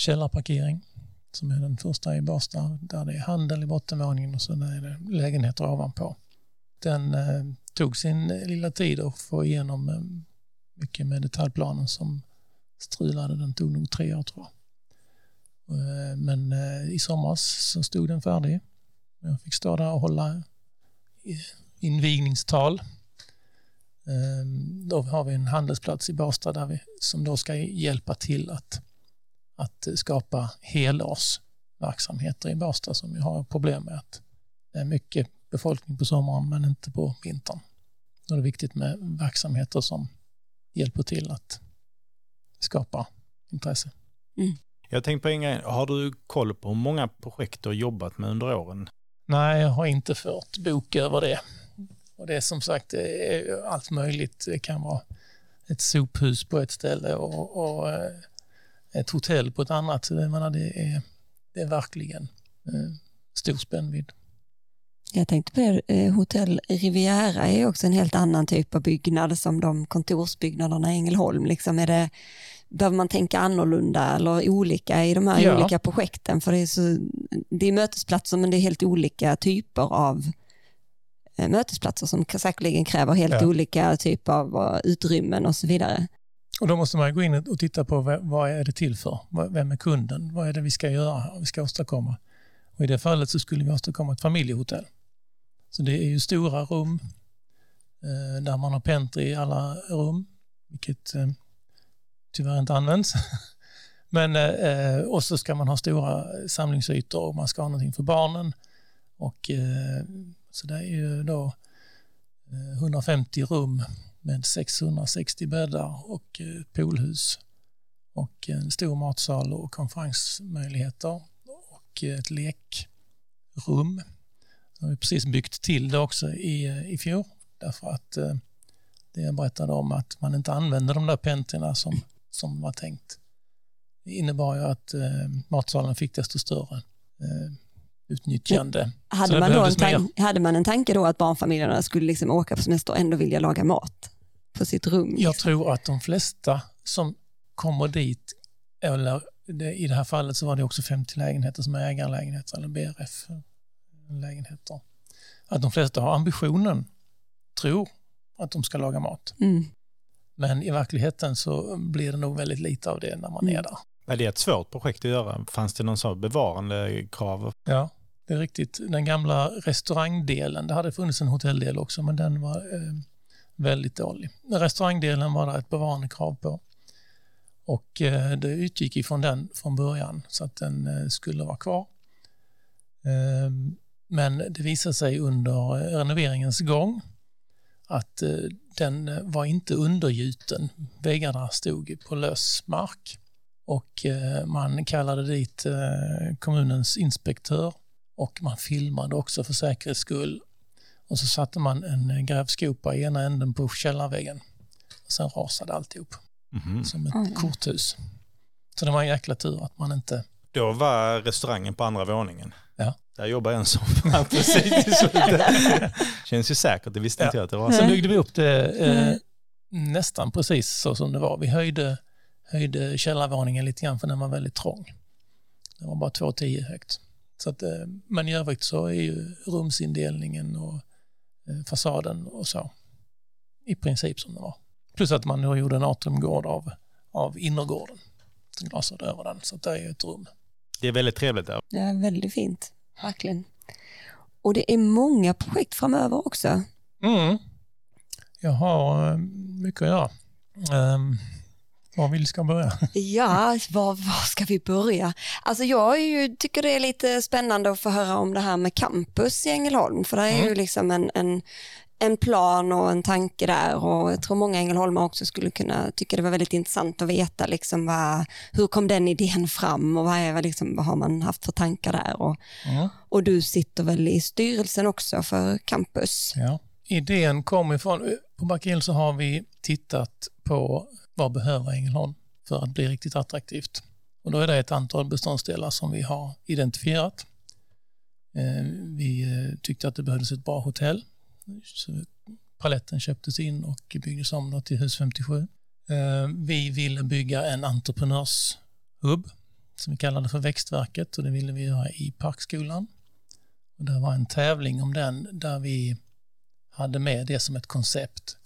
källarparkering som är den första i Båstad där det är handel i bottenvåningen och så är det lägenheter ovanpå. Den eh, tog sin lilla tid att få igenom eh, mycket med detaljplanen som strulade. Den tog nog tre år tror jag. Eh, men i somras så stod den färdig. Jag fick stå där och hålla invigningstal. Då har vi en handelsplats i Båstad där vi, som då ska hjälpa till att, att skapa helårsverksamheter i Båstad som ju har problem med att det är mycket befolkning på sommaren men inte på vintern. Då är det viktigt med verksamheter som hjälper till att skapa intresse. Mm. Jag tänkte på en grej, har du koll på hur många projekt du har jobbat med under åren? Nej, jag har inte fört bok över det. Och det är som sagt är allt möjligt. Det kan vara ett sophus på ett ställe och, och eh, ett hotell på ett annat. Jag menar, det, är, det är verkligen eh, stor spännvidd. Jag tänkte på det, eh, Hotell Riviera är också en helt annan typ av byggnad som de kontorsbyggnaderna i Ängelholm. Liksom är det, behöver man tänka annorlunda eller olika i de här ja. olika projekten? För det är, så, det är mötesplatser men det är helt olika typer av eh, mötesplatser som säkerligen kräver helt ja. olika typer av uh, utrymmen och så vidare. Och då måste man gå in och titta på vad är det till för? Vem är kunden? Vad är det vi ska göra? Vi ska åstadkomma? Och I det fallet så skulle vi åstadkomma ett familjehotell. Så det är ju stora rum eh, där man har pentry i alla rum, vilket eh, tyvärr inte används. *laughs* Men, eh, och så ska man ha stora samlingsytor och man ska ha någonting för barnen. Och, så det är ju då 150 rum med 660 bäddar och eh, poolhus och en stor matsal och konferensmöjligheter och eh, ett lekrum. Vi har vi precis byggt till det också i, eh, i fjol därför att det jag berättade om att man inte använder de där pentorna som som var tänkt. Det innebar ju att matsalen fick desto större utnyttjande. Hade man, då en tank, hade man en tanke då att barnfamiljerna skulle liksom åka på semester och ändå vilja laga mat på sitt rum? Liksom? Jag tror att de flesta som kommer dit, eller det, i det här fallet så var det också 50 lägenheter som är ägarlägenheter eller BRF-lägenheter. Att de flesta har ambitionen, tror att de ska laga mat. Mm. Men i verkligheten så blir det nog väldigt lite av det när man är Mm. där. Är det ett svårt projekt att göra? Fanns det någon sån bevarande krav? Ja, det är riktigt. Den gamla restaurangdelen, det hade funnits en hotelldel också, men den var eh, väldigt dålig. Restaurangdelen var det ett bevarandekrav på. Och eh, det utgick ifrån den från början, så att den eh, skulle vara kvar. Eh, men det visade sig under eh, renoveringens gång att eh, den eh, var inte undergjuten. Väggarna stod på lös mark och man kallade dit kommunens inspektör och man filmade också för säkerhets skull. Och så satte man en eh, grävskopa i ena änden på källarväggen. Och sen rasade alltihop Mhm. som ett Oj. korthus. Så det var en jäkla tur att man inte... Då var restaurangen på andra våningen. Ja. Där jobbar en som *laughs* var precis i slutet. *laughs* Känns ju säkert, det visste Ja. inte jag att det var. Sen byggde vi upp det eh, Mm. nästan precis så som det var. Vi höjde, höjde källarvåningen lite grann för den var väldigt trång. Det var bara 2,10 högt. Så att, eh, men i övrigt så är ju rumsindelningen och eh, fasaden och så i princip som det var. Plus att man då gjorde en atriumgård av, av innergården. Glasade över den, så att det är ju ett rum. Det är väldigt trevligt där. Det är väldigt fint, verkligen. Och det är många projekt framöver också. Mm. Jag har eh, mycket att göra. Um, var vill ska börja? *laughs* Ja, var, var ska vi börja? Alltså jag ju, tycker det är lite spännande att få höra om det här med campus i Ängelholm, för det är ju Mm. liksom en, en, en plan och en tanke där och jag tror många Ängelholmare också skulle kunna tycka det var väldigt intressant att veta liksom vad, hur kom den idén fram och vad, är, liksom, vad har man haft för tankar där och, Mm. och du sitter väl i styrelsen också för campus? Ja. Idén kom ifrån, på Backill så har vi tittat på vad behöver Ängelholm för att bli riktigt attraktivt. Och då är det ett antal beståndsdelar som vi har identifierat. Eh, vi eh, tyckte att det behövdes ett bra hotell. Så paletten köptes in och byggdes om till hus 57. Eh, vi ville bygga en entreprenörshubb som vi kallade för Växtverket och det ville vi göra i Parkskolan. Och det var en tävling om den där vi hade med det som ett koncept.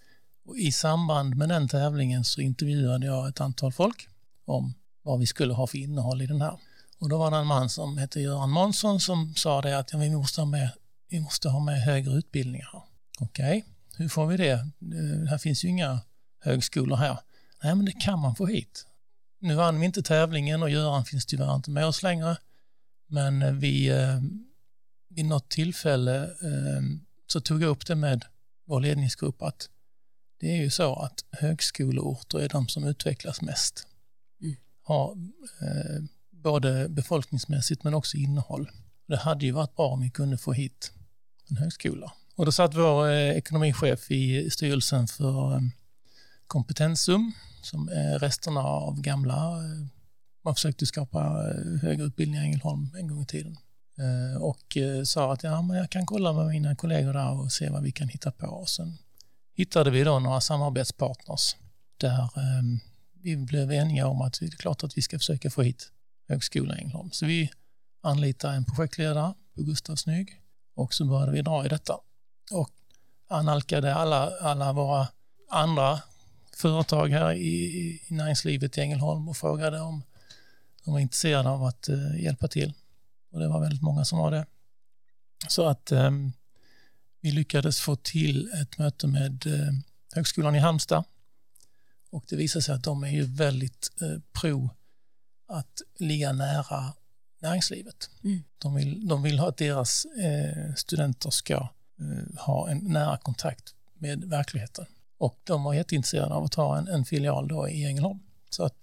Och I samband med den tävlingen så intervjuade jag ett antal folk om vad vi skulle ha för innehåll i den här. Och då var det en man som hette Göran Månsson som sa det att ja, vi, måste ha med, vi måste ha med högre utbildningar. Okej, hur får vi det? det? Här finns ju inga högskolor här. Nej, men det kan man få hit. Nu vann vi inte tävlingen och Göran finns tyvärr inte med oss längre. Men eh, vi, eh, vid något tillfälle eh, så tog jag upp det med vår ledningsgrupp att det är ju så att högskoleorter är de som utvecklas mest. Mm. Har eh, både befolkningsmässigt men också innehåll. Det hade ju varit bra om vi kunde få hit en högskola. Och då satt vår eh, ekonomichef i styrelsen för eh, Kompetensum som är resterna av gamla, man försökte skapa högre utbildning i Ängelholm en gång i tiden. Och sa att ja, men jag kan kolla med mina kollegor där och se vad vi kan hitta på. Och sen hittade vi då några samarbetspartners där ehm, vi blev eniga om att det är klart att vi ska försöka få hit Högskolan Ängelholm. Så vi anlitade en projektledare på Gustav Snygg och så började vi dra i detta. Och analkade alla, alla våra andra företag här i, i näringslivet i Ängelholm och frågade om de var intresserade av att eh, hjälpa till. Och det var väldigt många som var det. Så att eh, vi lyckades få till ett möte med eh, Högskolan i Halmstad. Och det visade sig att de är ju väldigt eh, pro att ligga nära näringslivet. Mm. De, vill, de vill ha att deras eh, studenter ska ha en nära kontakt med verkligheten. Och de var jätteintresserade av att ha en, en filial då i Ängelholm. Så att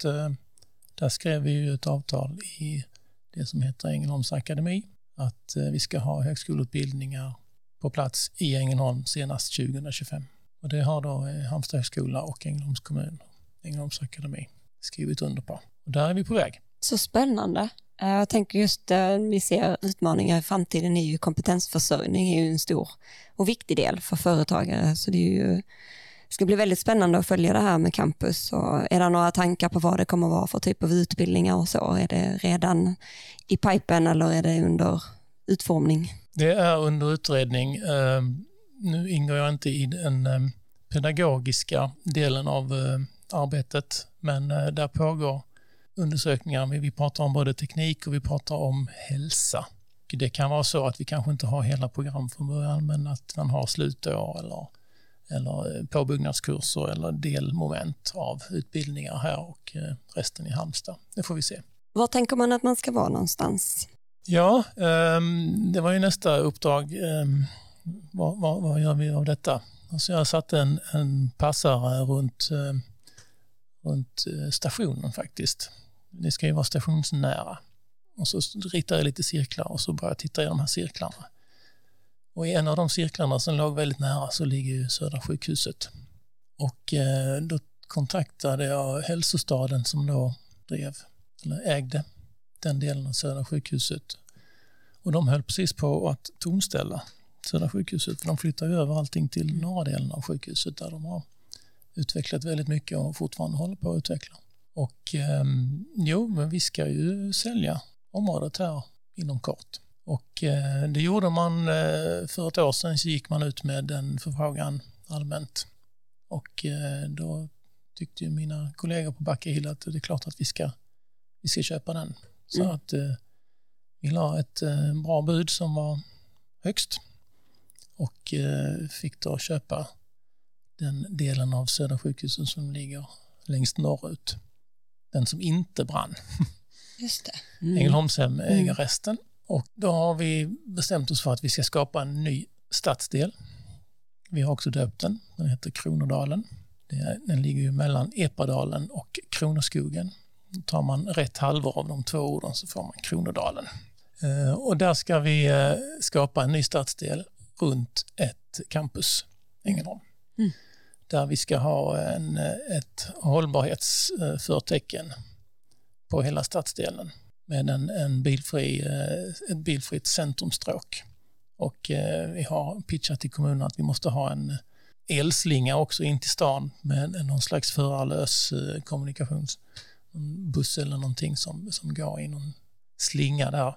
där skrev vi ju ett avtal i det som heter Ängelholms akademi att vi ska ha högskoleutbildningar på plats i Ängelholm senast 2025. Och det har då eh, Halmstad högskola och Ängelholms kommun, Ängelholms akademi, skrivit under på. Och där är vi på väg. Så spännande. Eh, jag tänker just eh, vi ser utmaningar i framtiden är ju kompetensförsörjning är ju en stor och viktig del för företagare. Så det är ju, ska bli väldigt spännande att följa det här med campus. Och är det några tankar på vad det kommer vara för typ av utbildningar och så? Är det redan i pipen eller är det under utformning? Det är under utredning. Ehm, nu ingår jag inte i den ehm, pedagogiska delen av eh, arbetet, men eh, där pågår undersökningar. Vi pratar om både teknik och vi pratar om hälsa. Det kan vara så att vi kanske inte har hela program från början, men att man har slutår eller, eller eh, påbyggnadskurser eller delmoment av utbildningar här och resten i Halmstad. Det får vi se. Var tänker man att man ska vara någonstans? Ja, um, det var ju nästa uppdrag. Um, vad, vad, vad, gör vi av detta? Alltså jag satte en, en passare runt, uh, runt eh, stationen faktiskt. Det ska ju vara stationsnära. Och så ritade jag lite cirklar och så började jag titta i de här cirklarna. Och i en av de cirklarna som låg väldigt nära så ligger ju Södra sjukhuset. Och eh, då kontaktade jag hälsostaden som då drev, eller ägde den delen av Södra sjukhuset. Och de höll precis på att tomställa Södra sjukhuset för de flyttar över allting till norra delen av sjukhuset där de har utvecklat väldigt mycket och fortfarande håller på att utveckla. Och eh, jo, men vi ska ju sälja området här inom kort. Och eh, det gjorde man eh, för ett år sedan så gick man ut med en förfrågan allmänt. Och eh, då tyckte ju mina kollegor på Backehill att det är klart att vi ska, vi ska köpa den. Så mm. att eh, vi la ett eh, bra bud som var högst och eh, fick då köpa den delen av Södra sjukhuset som ligger längst norrut. Den som inte brann. Just det. *laughs* Mm. Ängelholmshem äger mm. resten. Och då har vi bestämt oss för att vi ska skapa en ny stadsdel. Vi har också döpt den. Den heter Kronodalen. Den ligger ju mellan Epadalen och Kronoskogen. Tar man rätt halvor av de två orden så får man Kronodalen. Eh, och där ska vi eh, skapa en ny stadsdel runt ett campus, Ängelholm. Mm. Där vi ska ha en, ett hållbarhetsförtecken på hela stadsdelen med en, en bilfri, eh, ett bilfritt centrumstråk. Och vi har pitchat till kommunen att vi måste ha en elslinga också in till stan med någon slags förarlös kommunikations buss eller någonting som, som går i någon slinga där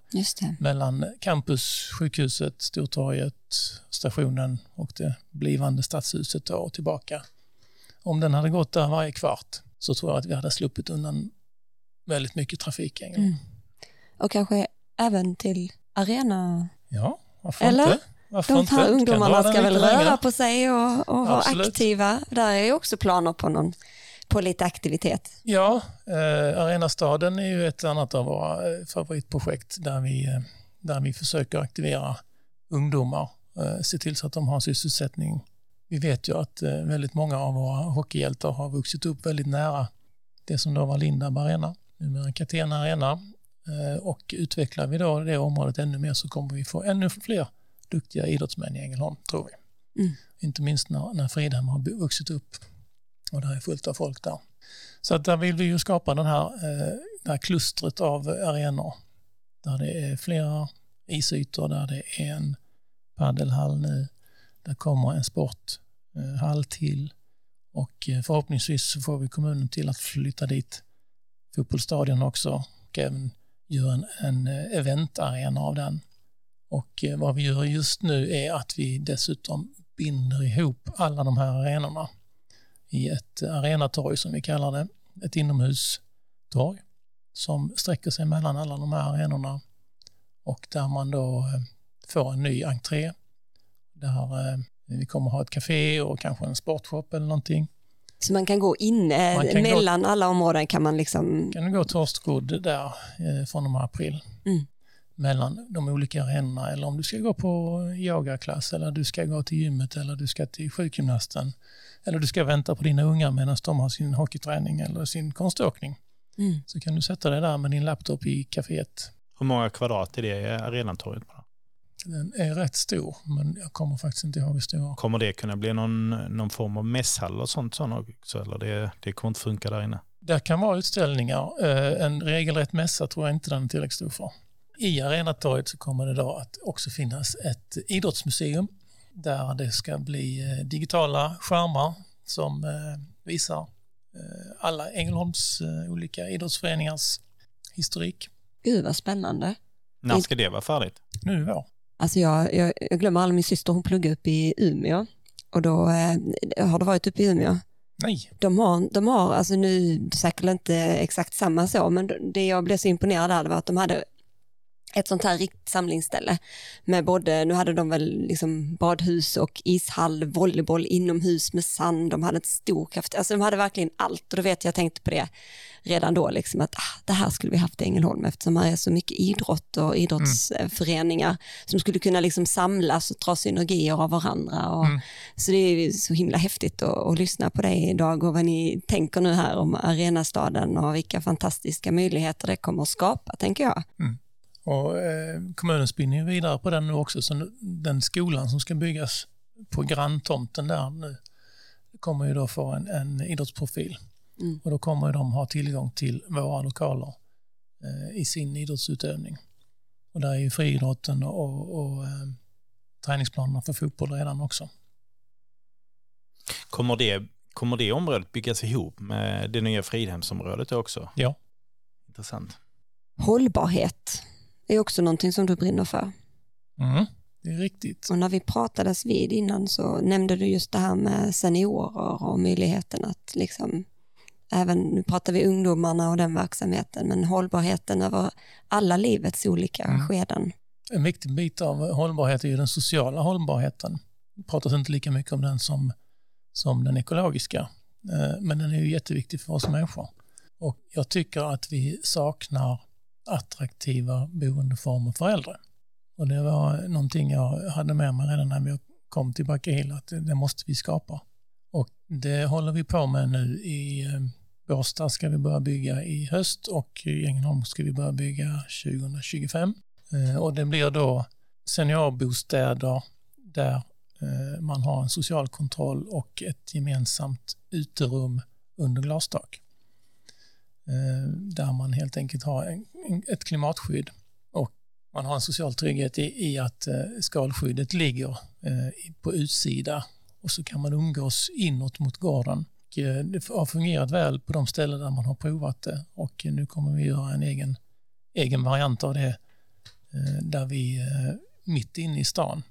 mellan campus, sjukhuset, Stortorget, stationen och det blivande stadshuset och tillbaka. Om den hade gått där varje kvart så tror jag att vi hade sluppit undan väldigt mycket trafik. Mm. Och kanske även till arena? Ja, varför Eller? inte? Varför De här inte? ungdomarna ska väl röra på sig och, och vara aktiva. Där är ju också planer på någon på lite aktivitet. Ja, eh, Arenastaden är ju ett annat av våra eh, favoritprojekt där vi, eh, där vi försöker aktivera ungdomar, eh, se till så att de har sysselsättning. Vi vet ju att eh, väldigt många av våra hockeyhjältar har vuxit upp väldigt nära det som då var Lindab Arena, numera Catena Arena. Eh, och utvecklar vi då det området ännu mer så kommer vi få ännu fler duktiga idrottsmän i Ängelholm, tror vi. Mm. Inte minst när, när Fridhem har vuxit upp och det är fullt av folk där. Så att där vill vi ju skapa den här, eh, det här klustret av arenor där det är flera isytor, där det är en paddelhall nu, där kommer en sporthall eh, till och eh, förhoppningsvis så får vi kommunen till att flytta dit fotbollsstadion också och även göra en, en eh, eventarena av den. Och vad vi gör just nu är att vi dessutom binder ihop alla de här arenorna i ett arenatorg som vi kallar det, ett inomhustorg som sträcker sig mellan alla de här arenorna och där man då eh, får en ny entré. Där eh, vi kommer ha ett café och kanske en sportshop eller någonting. Så man kan gå in kan mellan gå, alla områden kan man liksom... Kan gå torstgrodd där eh, från och med april. Mm. Mellan de olika arenorna eller om du ska gå på yogaklass eller du ska gå till gymmet eller du ska till sjukgymnasten eller du ska vänta på dina ungar medan de har sin hockeyträning eller sin konståkning. Mm. Så kan du sätta dig där med din laptop i kaféet. Hur många kvadrat är det i arenatorget? Den är rätt stor, men jag kommer faktiskt inte ihåg hur stor. Kommer det kunna bli någon, någon form av mässhall och sånt, sånt också? Eller det, det kommer inte funka där inne? Det kan vara utställningar. Eh, en regelrätt mässa tror jag inte den är tillräckligt stor för. I Arenatorget så kommer det då att också finnas ett idrottsmuseum där det ska bli eh, digitala skärmar som eh, visar alla Ängelholms olika idrottsföreningars historik. Gud vad spännande. När ska det vara färdigt? Nu i vår. Alltså jag, jag, jag glömmer aldrig min syster, hon pluggar uppe i Umeå och då eh, har du varit uppe i Umeå. Nej. De har, de har, alltså nu säkert inte exakt samma så, men det jag blev så imponerad av var att de hade ett sånt här riktigt samlingsställe med både, nu hade de väl liksom badhus och ishall, volleyboll inomhus med sand, de hade ett stor kraft, alltså de hade verkligen allt och då vet jag, jag tänkte på det redan då, liksom att ah, det här skulle vi haft i Ängelholm eftersom här är så mycket idrott och idrottsföreningar mm. som skulle kunna liksom samlas och dra synergier av varandra. Och, mm. Så det är så himla häftigt att, att lyssna på dig idag och vad ni tänker nu här om arenastaden och vilka fantastiska möjligheter det kommer att skapa, tänker jag. Mm. Och, eh, kommunen spinner vidare på den nu också, så den skolan som ska byggas på granntomten där nu kommer ju då få en, en idrottsprofil. Mm. Och då kommer de ha tillgång till våra lokaler eh, i sin idrottsutövning. Och där är ju friidrotten och, och, och eh, träningsplanerna för fotboll redan också. Kommer det, kommer det området byggas ihop med det nya Fridhemsområdet också? Ja. Intressant. Hållbarhet är också någonting som du brinner för. Mm, det är riktigt. Och när vi pratades vid innan så nämnde du just det här med seniorer och möjligheten att liksom även, nu pratar vi ungdomarna och den verksamheten, men hållbarheten över alla livets olika mm. skeden. En viktig bit av hållbarhet är ju den sociala hållbarheten. Det pratas inte lika mycket om den som, som den ekologiska, eh, men den är ju jätteviktig för oss människor. Och jag tycker att vi saknar attraktiva boendeformer för äldre. Och det var någonting jag hade med mig redan när jag kom till Backehill, att det måste vi skapa. Och det håller vi på med nu i eh, Båstad ska vi börja bygga i höst och i Ängelholm ska vi börja bygga 2025. Eh, och det blir då seniorbostäder där eh, man har en social kontroll och ett gemensamt uterum under glastak. Eh, där man helt enkelt har ett klimatskydd och man har en social trygghet i, att eh, skalskyddet ligger eh, på utsida och så kan man umgås inåt mot gården. Det har fungerat väl på de ställen där man har provat det och nu kommer vi göra en egen, egen variant av det där vi mitt inne i stan,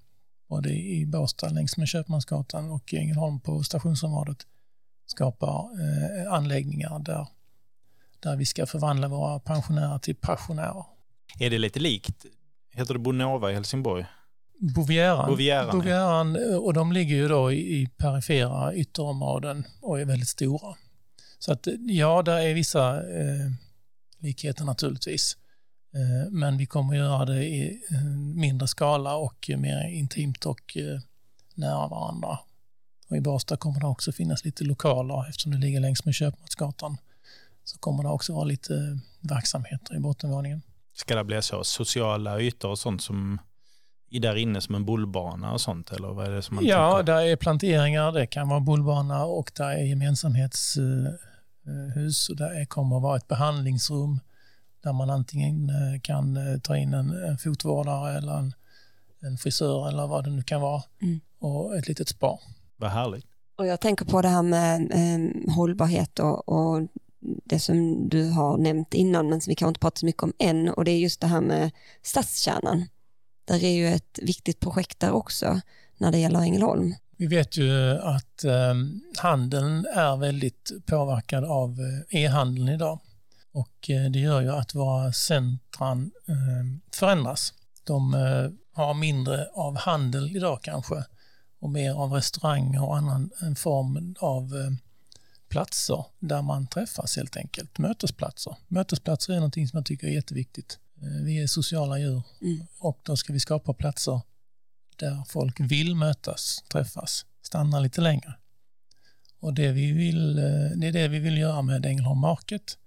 både i Båstad längs med Köpmansgatan och i Ängelholm på stationsområdet, skapar anläggningar där, där vi ska förvandla våra pensionärer till passionärer. Är det lite likt, heter det Bonova i Helsingborg? Bovieran. Bovieran, Bovieran eh, och de ligger ju då i, perifera ytterområden och är väldigt stora. Så att ja, där är vissa eh, likheter naturligtvis. Eh, men vi kommer göra det i eh, mindre skala och mer intimt och eh, nära varandra. Och I Båstad kommer det också finnas lite lokaler eftersom det ligger längs med Köpmansgatan. Så kommer det också vara lite verksamheter i bottenvåningen. Ska det bli så sociala ytor och sånt som där inne som en bullbana och sånt? Eller vad är det som man ja, tänker? där är planteringar, det kan vara bullbana och där är gemensamhetshus och där kommer att vara ett behandlingsrum där man antingen eh, kan eh, ta in en, en fotvårdare eller en, en frisör eller vad det nu kan vara mm. och ett litet spa. Vad härligt. Och jag tänker på det här med eh, hållbarhet och, och det som du har nämnt innan men som vi kanske inte pratat så mycket om än och det är just det här med stadskärnan. Där är ju ett viktigt projekt där också när det gäller Ängelholm. Vi vet ju eh, att eh, handeln är väldigt påverkad av eh, e-handeln idag och det gör ju att våra centran förändras. De har mindre av handel idag kanske och mer av restauranger och annan en form av eh, platser där man träffas helt enkelt, mötesplatser. Mötesplatser är någonting som jag tycker är jätteviktigt. Eh, vi är sociala djur mm. och då ska vi skapa platser där folk vill mötas, träffas, stanna lite längre. Och det, vi vill, eh, det är det vi vill göra med Ängelholm Market.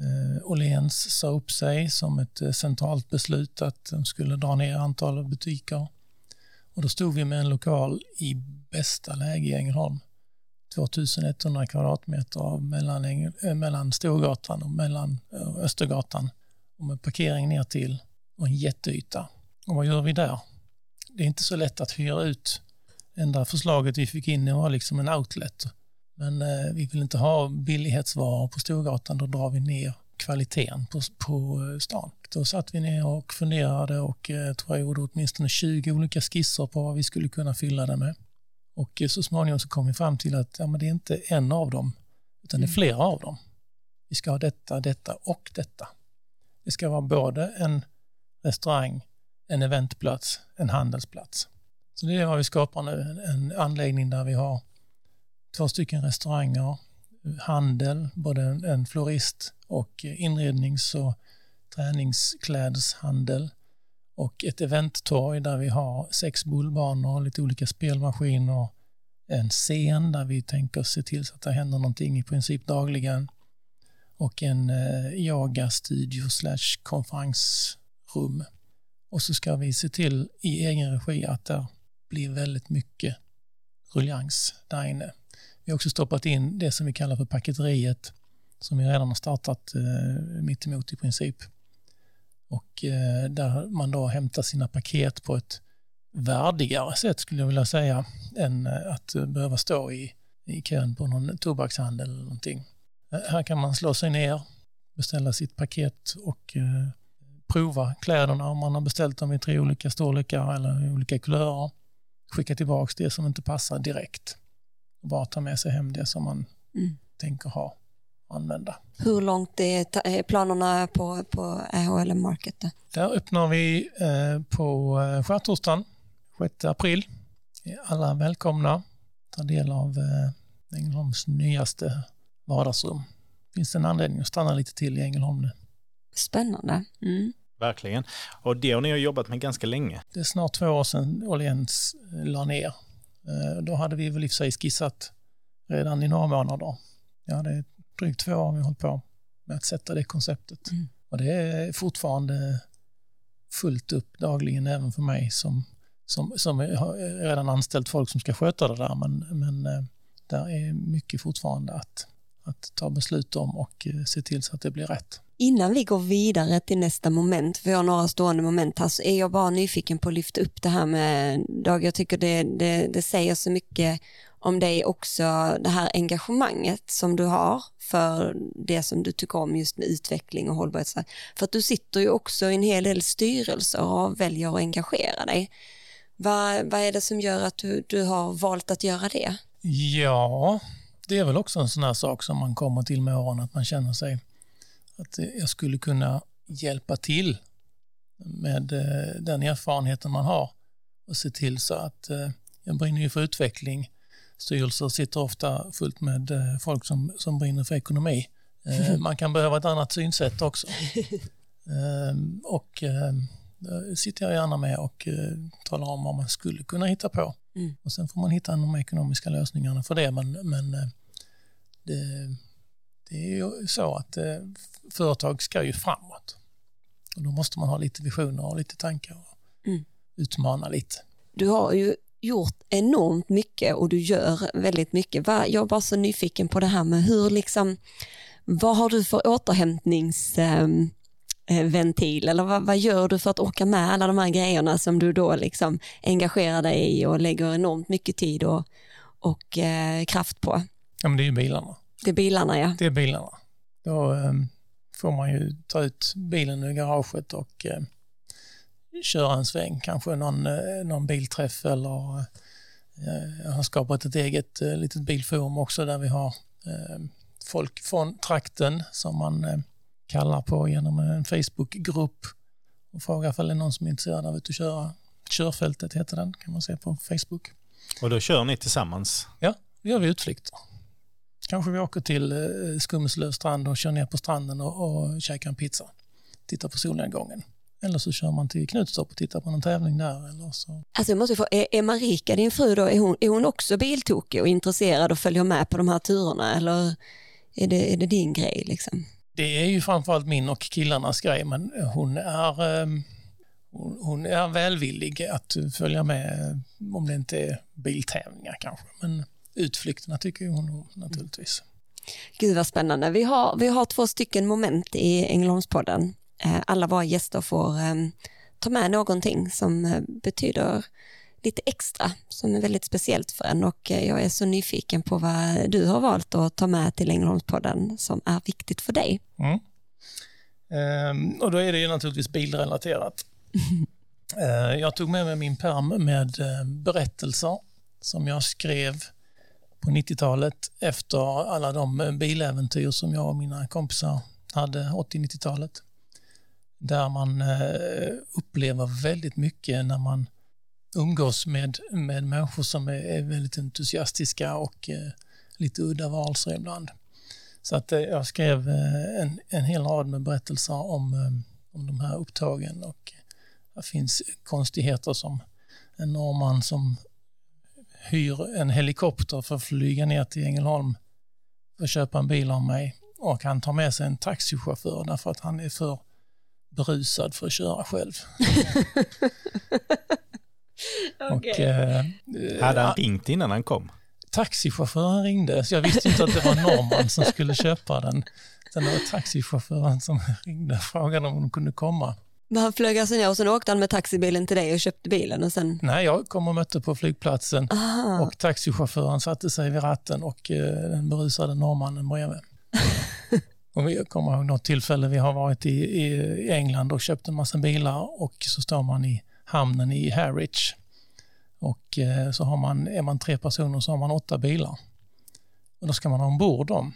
Eh, Åhléns sa upp sig som ett centralt beslut att de skulle dra ner antalet butiker. Och då stod vi med en lokal i bästa läge i Ängelholm. 2100 kvadratmeter mellan, eh, mellan Storgatan och mellan eh, Östergatan och med parkering ner till och en jätteyta. Och vad gör vi där? Det är inte så lätt att hyra ut. Enda förslaget vi fick in var liksom en outlet. Men eh, vi vill inte ha billighetsvaror på Storgatan, då drar vi ner kvaliteten på, på eh, stan. Då satt vi ner och funderade och eh, tror jag gjorde åtminstone 20 olika skisser på vad vi skulle kunna fylla det med. Och så småningom så kom vi fram till att ja, men det är inte en av dem, utan det är mm. flera av dem. Vi ska ha detta, detta och detta. Det ska vara både en restaurang, en eventplats, en handelsplats. Så det är vad vi skapar nu, en anläggning där vi har två stycken restauranger, handel, både en florist och inrednings och träningsklädeshandel och ett eventtorg där vi har sex bullbanor, lite olika spelmaskiner, en scen där vi tänker se till så att det händer någonting i princip dagligen och en eh, yogastudio slash konferensrum. Och så ska vi se till i egen regi att det blir väldigt mycket ruljans där inne. Vi har också stoppat in det som vi kallar för paketeriet som vi redan har startat eh, mittemot i princip och eh, där man då hämtar sina paket på ett värdigare sätt skulle jag vilja säga än eh, att behöva stå i, i kön på någon tobakshandel eller någonting. Eh, här kan man slå sig ner, beställa sitt paket och eh, prova kläderna om man har beställt dem i tre olika storlekar eller olika kulörer. Skicka tillbaka det som inte passar direkt och bara ta med sig hem det som man mm. tänker ha använda. Hur långt är planerna på, på AHL Market? Då? Där öppnar vi eh, på eh, skärtorsdagen 6 april. Alla välkomna ta del av eh, Ängelholms nyaste vardagsrum. Finns det en anledning att stanna lite till i Ängelholm nu. Spännande. Mm. Verkligen. Och det har ni har jobbat med ganska länge. Det är snart två år sedan Åhléns la ner. Då hade vi väl i och för sig skissat redan i några månader. Ja, det är drygt två år har vi hållit på med att sätta det konceptet. Mm. Och det är fortfarande fullt upp dagligen även för mig som, som, som har redan anställt folk som ska sköta det där. Men, men eh, där är mycket fortfarande att, att ta beslut om och eh, se till så att det blir rätt. Innan vi går vidare till nästa moment, för jag har några stående moment här, så är jag bara nyfiken på att lyfta upp det här med Dag. Jag tycker det, det, det säger så mycket om dig också det här engagemanget som du har för det som du tycker om just med utveckling och hållbarhet. För att du sitter ju också i en hel del styrelser och väljer att engagera dig. Vad, vad är det som gör att du, du har valt att göra det? Ja, det är väl också en sån här sak som man kommer till med åren, att man känner sig att jag skulle kunna hjälpa till med eh, den erfarenheten man har och se till så att eh, jag brinner ju för utveckling styrelser sitter ofta fullt med eh, folk som, som brinner för ekonomi. Eh, man kan behöva ett annat synsätt också. *laughs* Ehm, och ehm, sitter jag gärna med och eh, talar om vad man skulle kunna hitta på. Mm. Och sen får man hitta de ekonomiska lösningarna för det. Men, men det, det är ju så att företag ska ju framåt. Och då måste man ha lite visioner och lite tankar och mm. utmana lite. Du har ju gjort enormt mycket och du gör väldigt mycket. Jag är bara så nyfiken på det här med hur liksom, vad har du för återhämtningsventil ehm, eller vad, vad, gör du för att orka med alla de här grejerna som du då liksom engagerar dig i och lägger enormt mycket tid och, och eh, kraft på? Ja men det är ju bilarna. Det är bilarna ja. Det är bilarna. Då eh, får man ju ta ut bilen ur garaget och eh, köra en sväng, kanske någon, eh, någon bilträff eller eh, jag har skapat ett eget eh, litet bilforum också där vi har folk från trakten som man kallar på genom en Facebookgrupp och frågar ifall det är någon som är intresserad av att köra. Körfältet heter den, kan man se på Facebook. Och då kör ni tillsammans? Ja, då gör vi utflykter. Kanske vi åker till Skummeslöv strand och kör ner på stranden och, och käkar en pizza. Tittar på solnedgången. Eller så kör man till Knutstorp och tittar på någon tävling där. Eller så. Alltså måste få, är, är Marika, din fru, då, är, hon, är hon också biltokig och intresserad och följer med på de här turerna eller är det, är det din grej? Liksom? Det är ju framförallt min och killarnas grej men hon är, ehm, hon är välvillig att följa med om det inte är biltävlingar kanske. Men utflykterna tycker hon naturligtvis. Gud vad spännande. Vi har, vi har två stycken moment i Ängelholmspodden. Eh, alla våra gäster får eh, ta med någonting som eh, betyder lite extra, som är väldigt speciellt för en och jag är så nyfiken på vad du har valt att ta med till Ängelholmspodden som är viktigt för dig. Mm. Ehm, och då är det ju naturligtvis bilrelaterat. *laughs* ehm, jag tog med mig min perm med berättelser som jag skrev på 90-talet efter alla de biläventyr som jag och mina kompisar hade 80-90-talet. Där man eh, upplever väldigt mycket när man umgås med, med människor som är, är väldigt entusiastiska och eh, lite udda varelser ibland. Så att eh, jag skrev eh, en, en hel rad med berättelser om, eh, om de här upptagen och det finns konstigheter som en norrman som hyr en helikopter för att flyga ner till Ängelholm för att köpa en bil av mig och han tar med sig en taxichaufför därför att han är för berusad för att köra själv. okay. *laughs* och, eh, Hade han ringt innan han kom? Taxichauffören ringde, så jag visste inte att det var norrman som skulle köpa den. Sen det var taxichauffören som ringde och frågade om de kunde komma. Men han flög alltså ner och sen åkte han med taxibilen till dig och köpte bilen och sen? Nej, jag kom och mötte på flygplatsen Aha. och taxichauffören satte sig vid ratten och eh, den berusade norrmannen bredvid. Och vi kommer ihåg något tillfälle vi har varit i, i England och köpt en massa bilar och så står man i hamnen i Harwich och eh, så har man, är man tre personer så har man åtta bilar. Och då ska man ha ombord dem.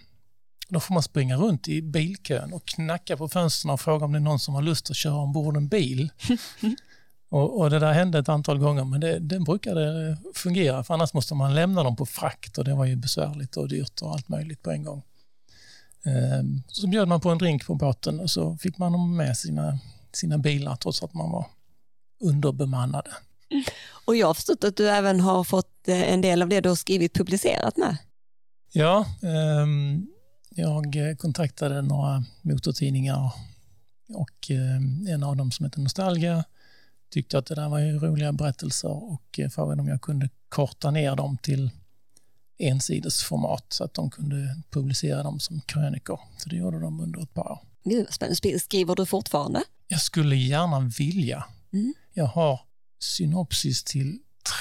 Då får man springa runt i bilkön och knacka på fönstren och fråga om det är någon som har lust att köra ombord en bil. *laughs* och, och, det där hände ett antal gånger men det, det brukade fungera för annars måste man lämna dem på frakt och det var ju besvärligt och dyrt och allt möjligt på en gång. Ehm, så bjöd man på en drink på båten och så fick man med sina, sina bilar trots att man var underbemannade. *laughs* Och jag har förstått att du även har fått eh, en del av det du har skrivit publicerat med. Ja, um, jag kontaktade några motortidningar och eh, en av dem som heter Nostalgia tyckte att det där var roliga berättelser och eh, frågade om jag kunde korta ner dem till ensidesformat så att de kunde publicera dem som krönikor. Så det gjorde de under ett par år. Gud vad spännande. Skriver du fortfarande? Jag skulle gärna vilja. Mm. Jag har synopsis till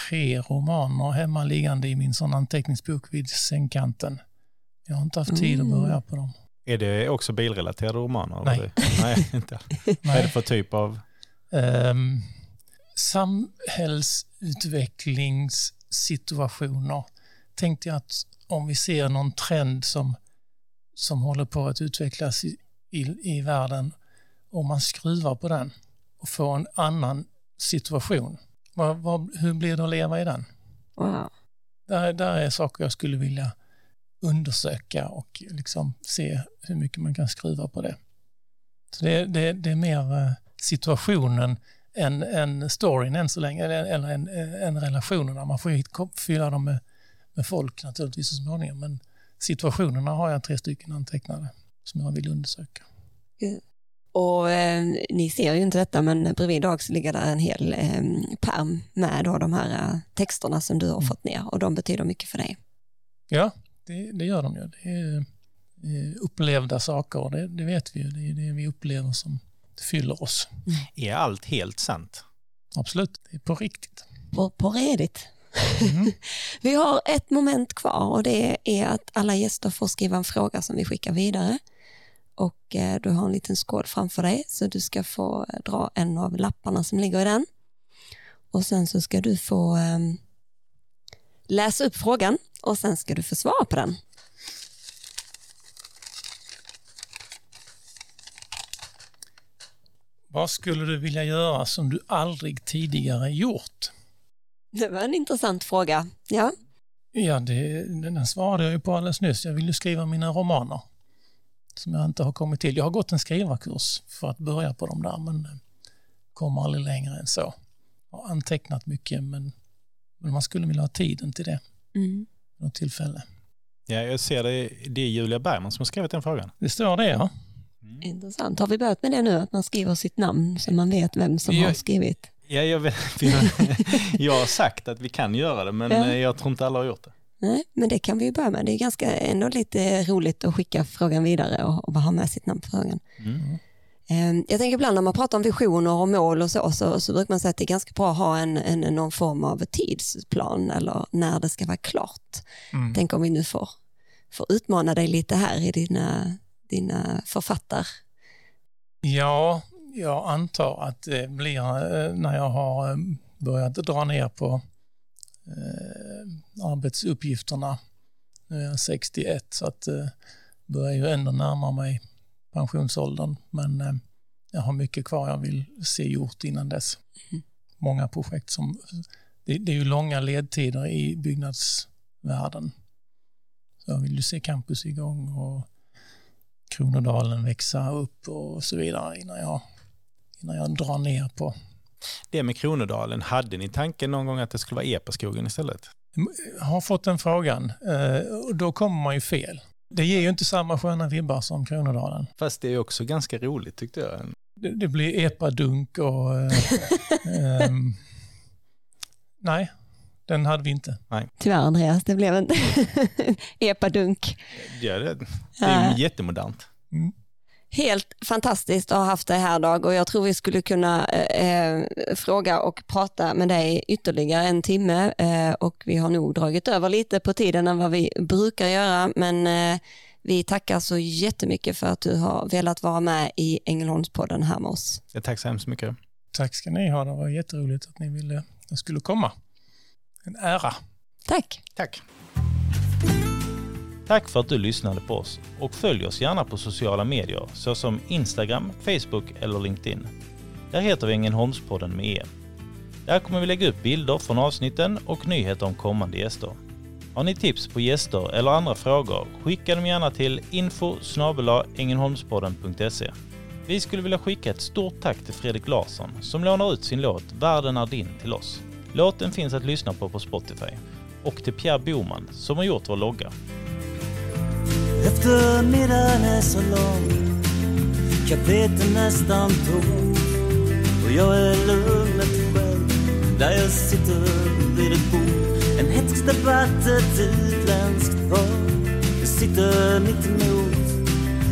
tre romaner hemma liggande i min sån anteckningsbok vid sängkanten. Jag har inte haft tid mm. att börja på dem. Är det också bilrelaterade romaner? Nej. Nej, *laughs* inte. Nej. Vad är det för typ av? Um, samhällsutvecklingssituationer. Tänkte jag att om vi ser någon trend som, som håller på att utvecklas i, i, i världen, om man skruvar på den och får en annan situation, vad, vad, hur blir det att leva i den? Wow. Där, där är saker jag skulle vilja undersöka och liksom se hur mycket man kan skruva på det. Så det, det, det är mer eh, situationen än, än storyn än så länge, eller, eller en, en relationerna. Man får fylla dem med, med folk naturligtvis så småningom, men situationerna har jag tre stycken antecknade som jag vill undersöka. Och eh, ni ser ju inte detta, men bredvid Dag så ligger där en hel eh, perm med då de här eh, texterna som du har mm. fått ner och de betyder mycket för dig. Ja, det, det gör de ju. Det är eh, upplevda saker och det, det, vet vi ju. Det är det vi upplever som fyller oss. Mm. Är allt helt sant? Absolut, det är på riktigt. På, på redigt. Mm. *laughs* vi har ett moment kvar och det är att alla gäster får skriva en fråga som vi skickar vidare. Och eh, du har en liten skål framför dig så du ska få eh, dra en av lapparna som ligger i den. Och sen så ska du få eh, läsa upp frågan och sen ska du få svara på den. Vad skulle du vilja göra som du aldrig tidigare gjort? Det var en intressant fråga. Ja, ja det, den svarade jag ju på alldeles nyss. Jag vill ju skriva mina romaner som jag inte har kommit till. Jag har gått en skrivarkurs för att börja på dem där men kommer aldrig längre än så. Jag har antecknat mycket men, men man skulle vilja ha tiden till det. Mm något tillfälle. Ja, jag ser det. Det är Julia Bergman som har skrivit den frågan. Det står det, ja. Mm. Intressant. Har vi börjat med det nu, att man skriver sitt namn så man vet vem som jag, har skrivit? Ja, jag, vet, *laughs* jag har sagt att vi kan göra det, men ja. jag tror inte alla har gjort det. Nej, men det kan vi ju börja med. Det är ganska ändå lite roligt att skicka frågan vidare och, och ha med sitt namn på frågan. Mm. Eh, Jag tänker ibland när man pratar om visioner och mål och så, så, så brukar man säga att det är ganska bra att ha en, en, någon form av tidsplan eller när det ska vara klart. Mm. Tänk om vi nu får, får utmana dig lite här i dina, dina författar... Ja, jag antar att det blir eh, när jag har eh, börjat dra ner på eh, arbetsuppgifterna. Nu är jag 61 så att börjar ju ändå närma mig pensionsåldern men jag har mycket kvar jag vill se gjort innan dess. Mm. Många projekt som, det, det är ju långa ledtider i byggnadsvärlden. Så jag vill ju se campus igång och Kronodalen växa upp och så vidare innan jag, innan jag drar ner på. Det med Kronodalen, hade ni tanken någon gång att det skulle vara Epaskogen istället? Jag har fått den frågan eh, och då kommer man ju fel. Det ger ju inte samma sköna vibbar som Kronodalen. Fast det är också ganska roligt tyckte jag. Det, det blir epadunk och... *laughs* Ehm, nej, den hade vi inte. Tyvärr Andreas, det blev en *laughs* epadunk. Ja, det, det är Ja. ju jättemodernt. Helt fantastiskt att ha haft dig här Dag och jag tror vi skulle kunna eh, fråga och prata med dig ytterligare en timme eh, och vi har nog dragit över lite på tiden än vad vi brukar göra men eh, vi tackar så jättemycket för att du har velat vara med i Ängelholmspodden här med oss. Ja, tack så hemskt mycket. Tack ska ni ha, det var jätteroligt att ni ville att jag skulle komma. En ära. Tack! Tack. Tack för att du lyssnade på oss och följ oss gärna på sociala medier såsom Instagram, Facebook eller LinkedIn. Där heter vi Ängelholmspodden med E. Där kommer vi lägga upp bilder från avsnitten och nyheter om kommande gäster. Har ni tips på gäster eller andra frågor, skicka dem gärna till info Vi skulle vilja skicka ett stort tack till Fredrik Larsson som lånar ut sin låt Världen är din till oss. Låten finns att lyssna på på Spotify. Och till Pierre Boman som har gjort vår logga. Eftermiddagen är så lång. Kaféet är nästan tomt Och jag är lugnet själv. Där jag sitter vid ett bord. En hätsk debatt, ett utländskt par Jag sitter mitt emot.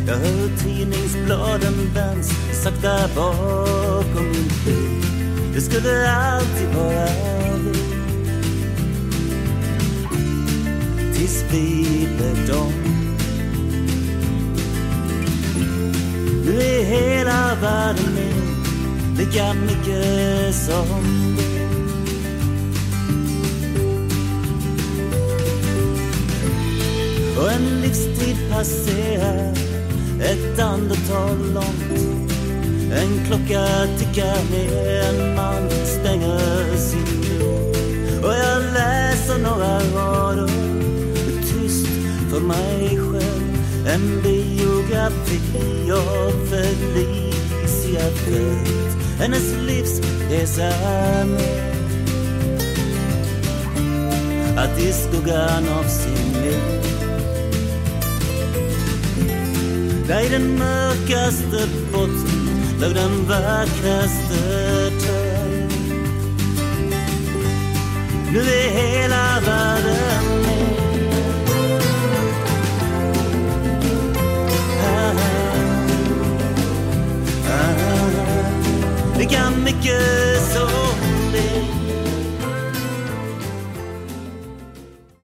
Jag hör tidningsbladen vänds Sakta bakom min bil. Det skulle alltid vara vi Tills vi blev dem i hela världen min Lika mycket som du Och en livstid passerar Ett andetag långt. En klocka tickar ner En man stänger sin dörr. Och jag läser några rader Tyst för mig själv. En biografi av Felicia Fält. Hennes livsresa med Att i skuggan av sin mor Där i den mörkaste botten låg den vackraste törn Nu är hela världen figures.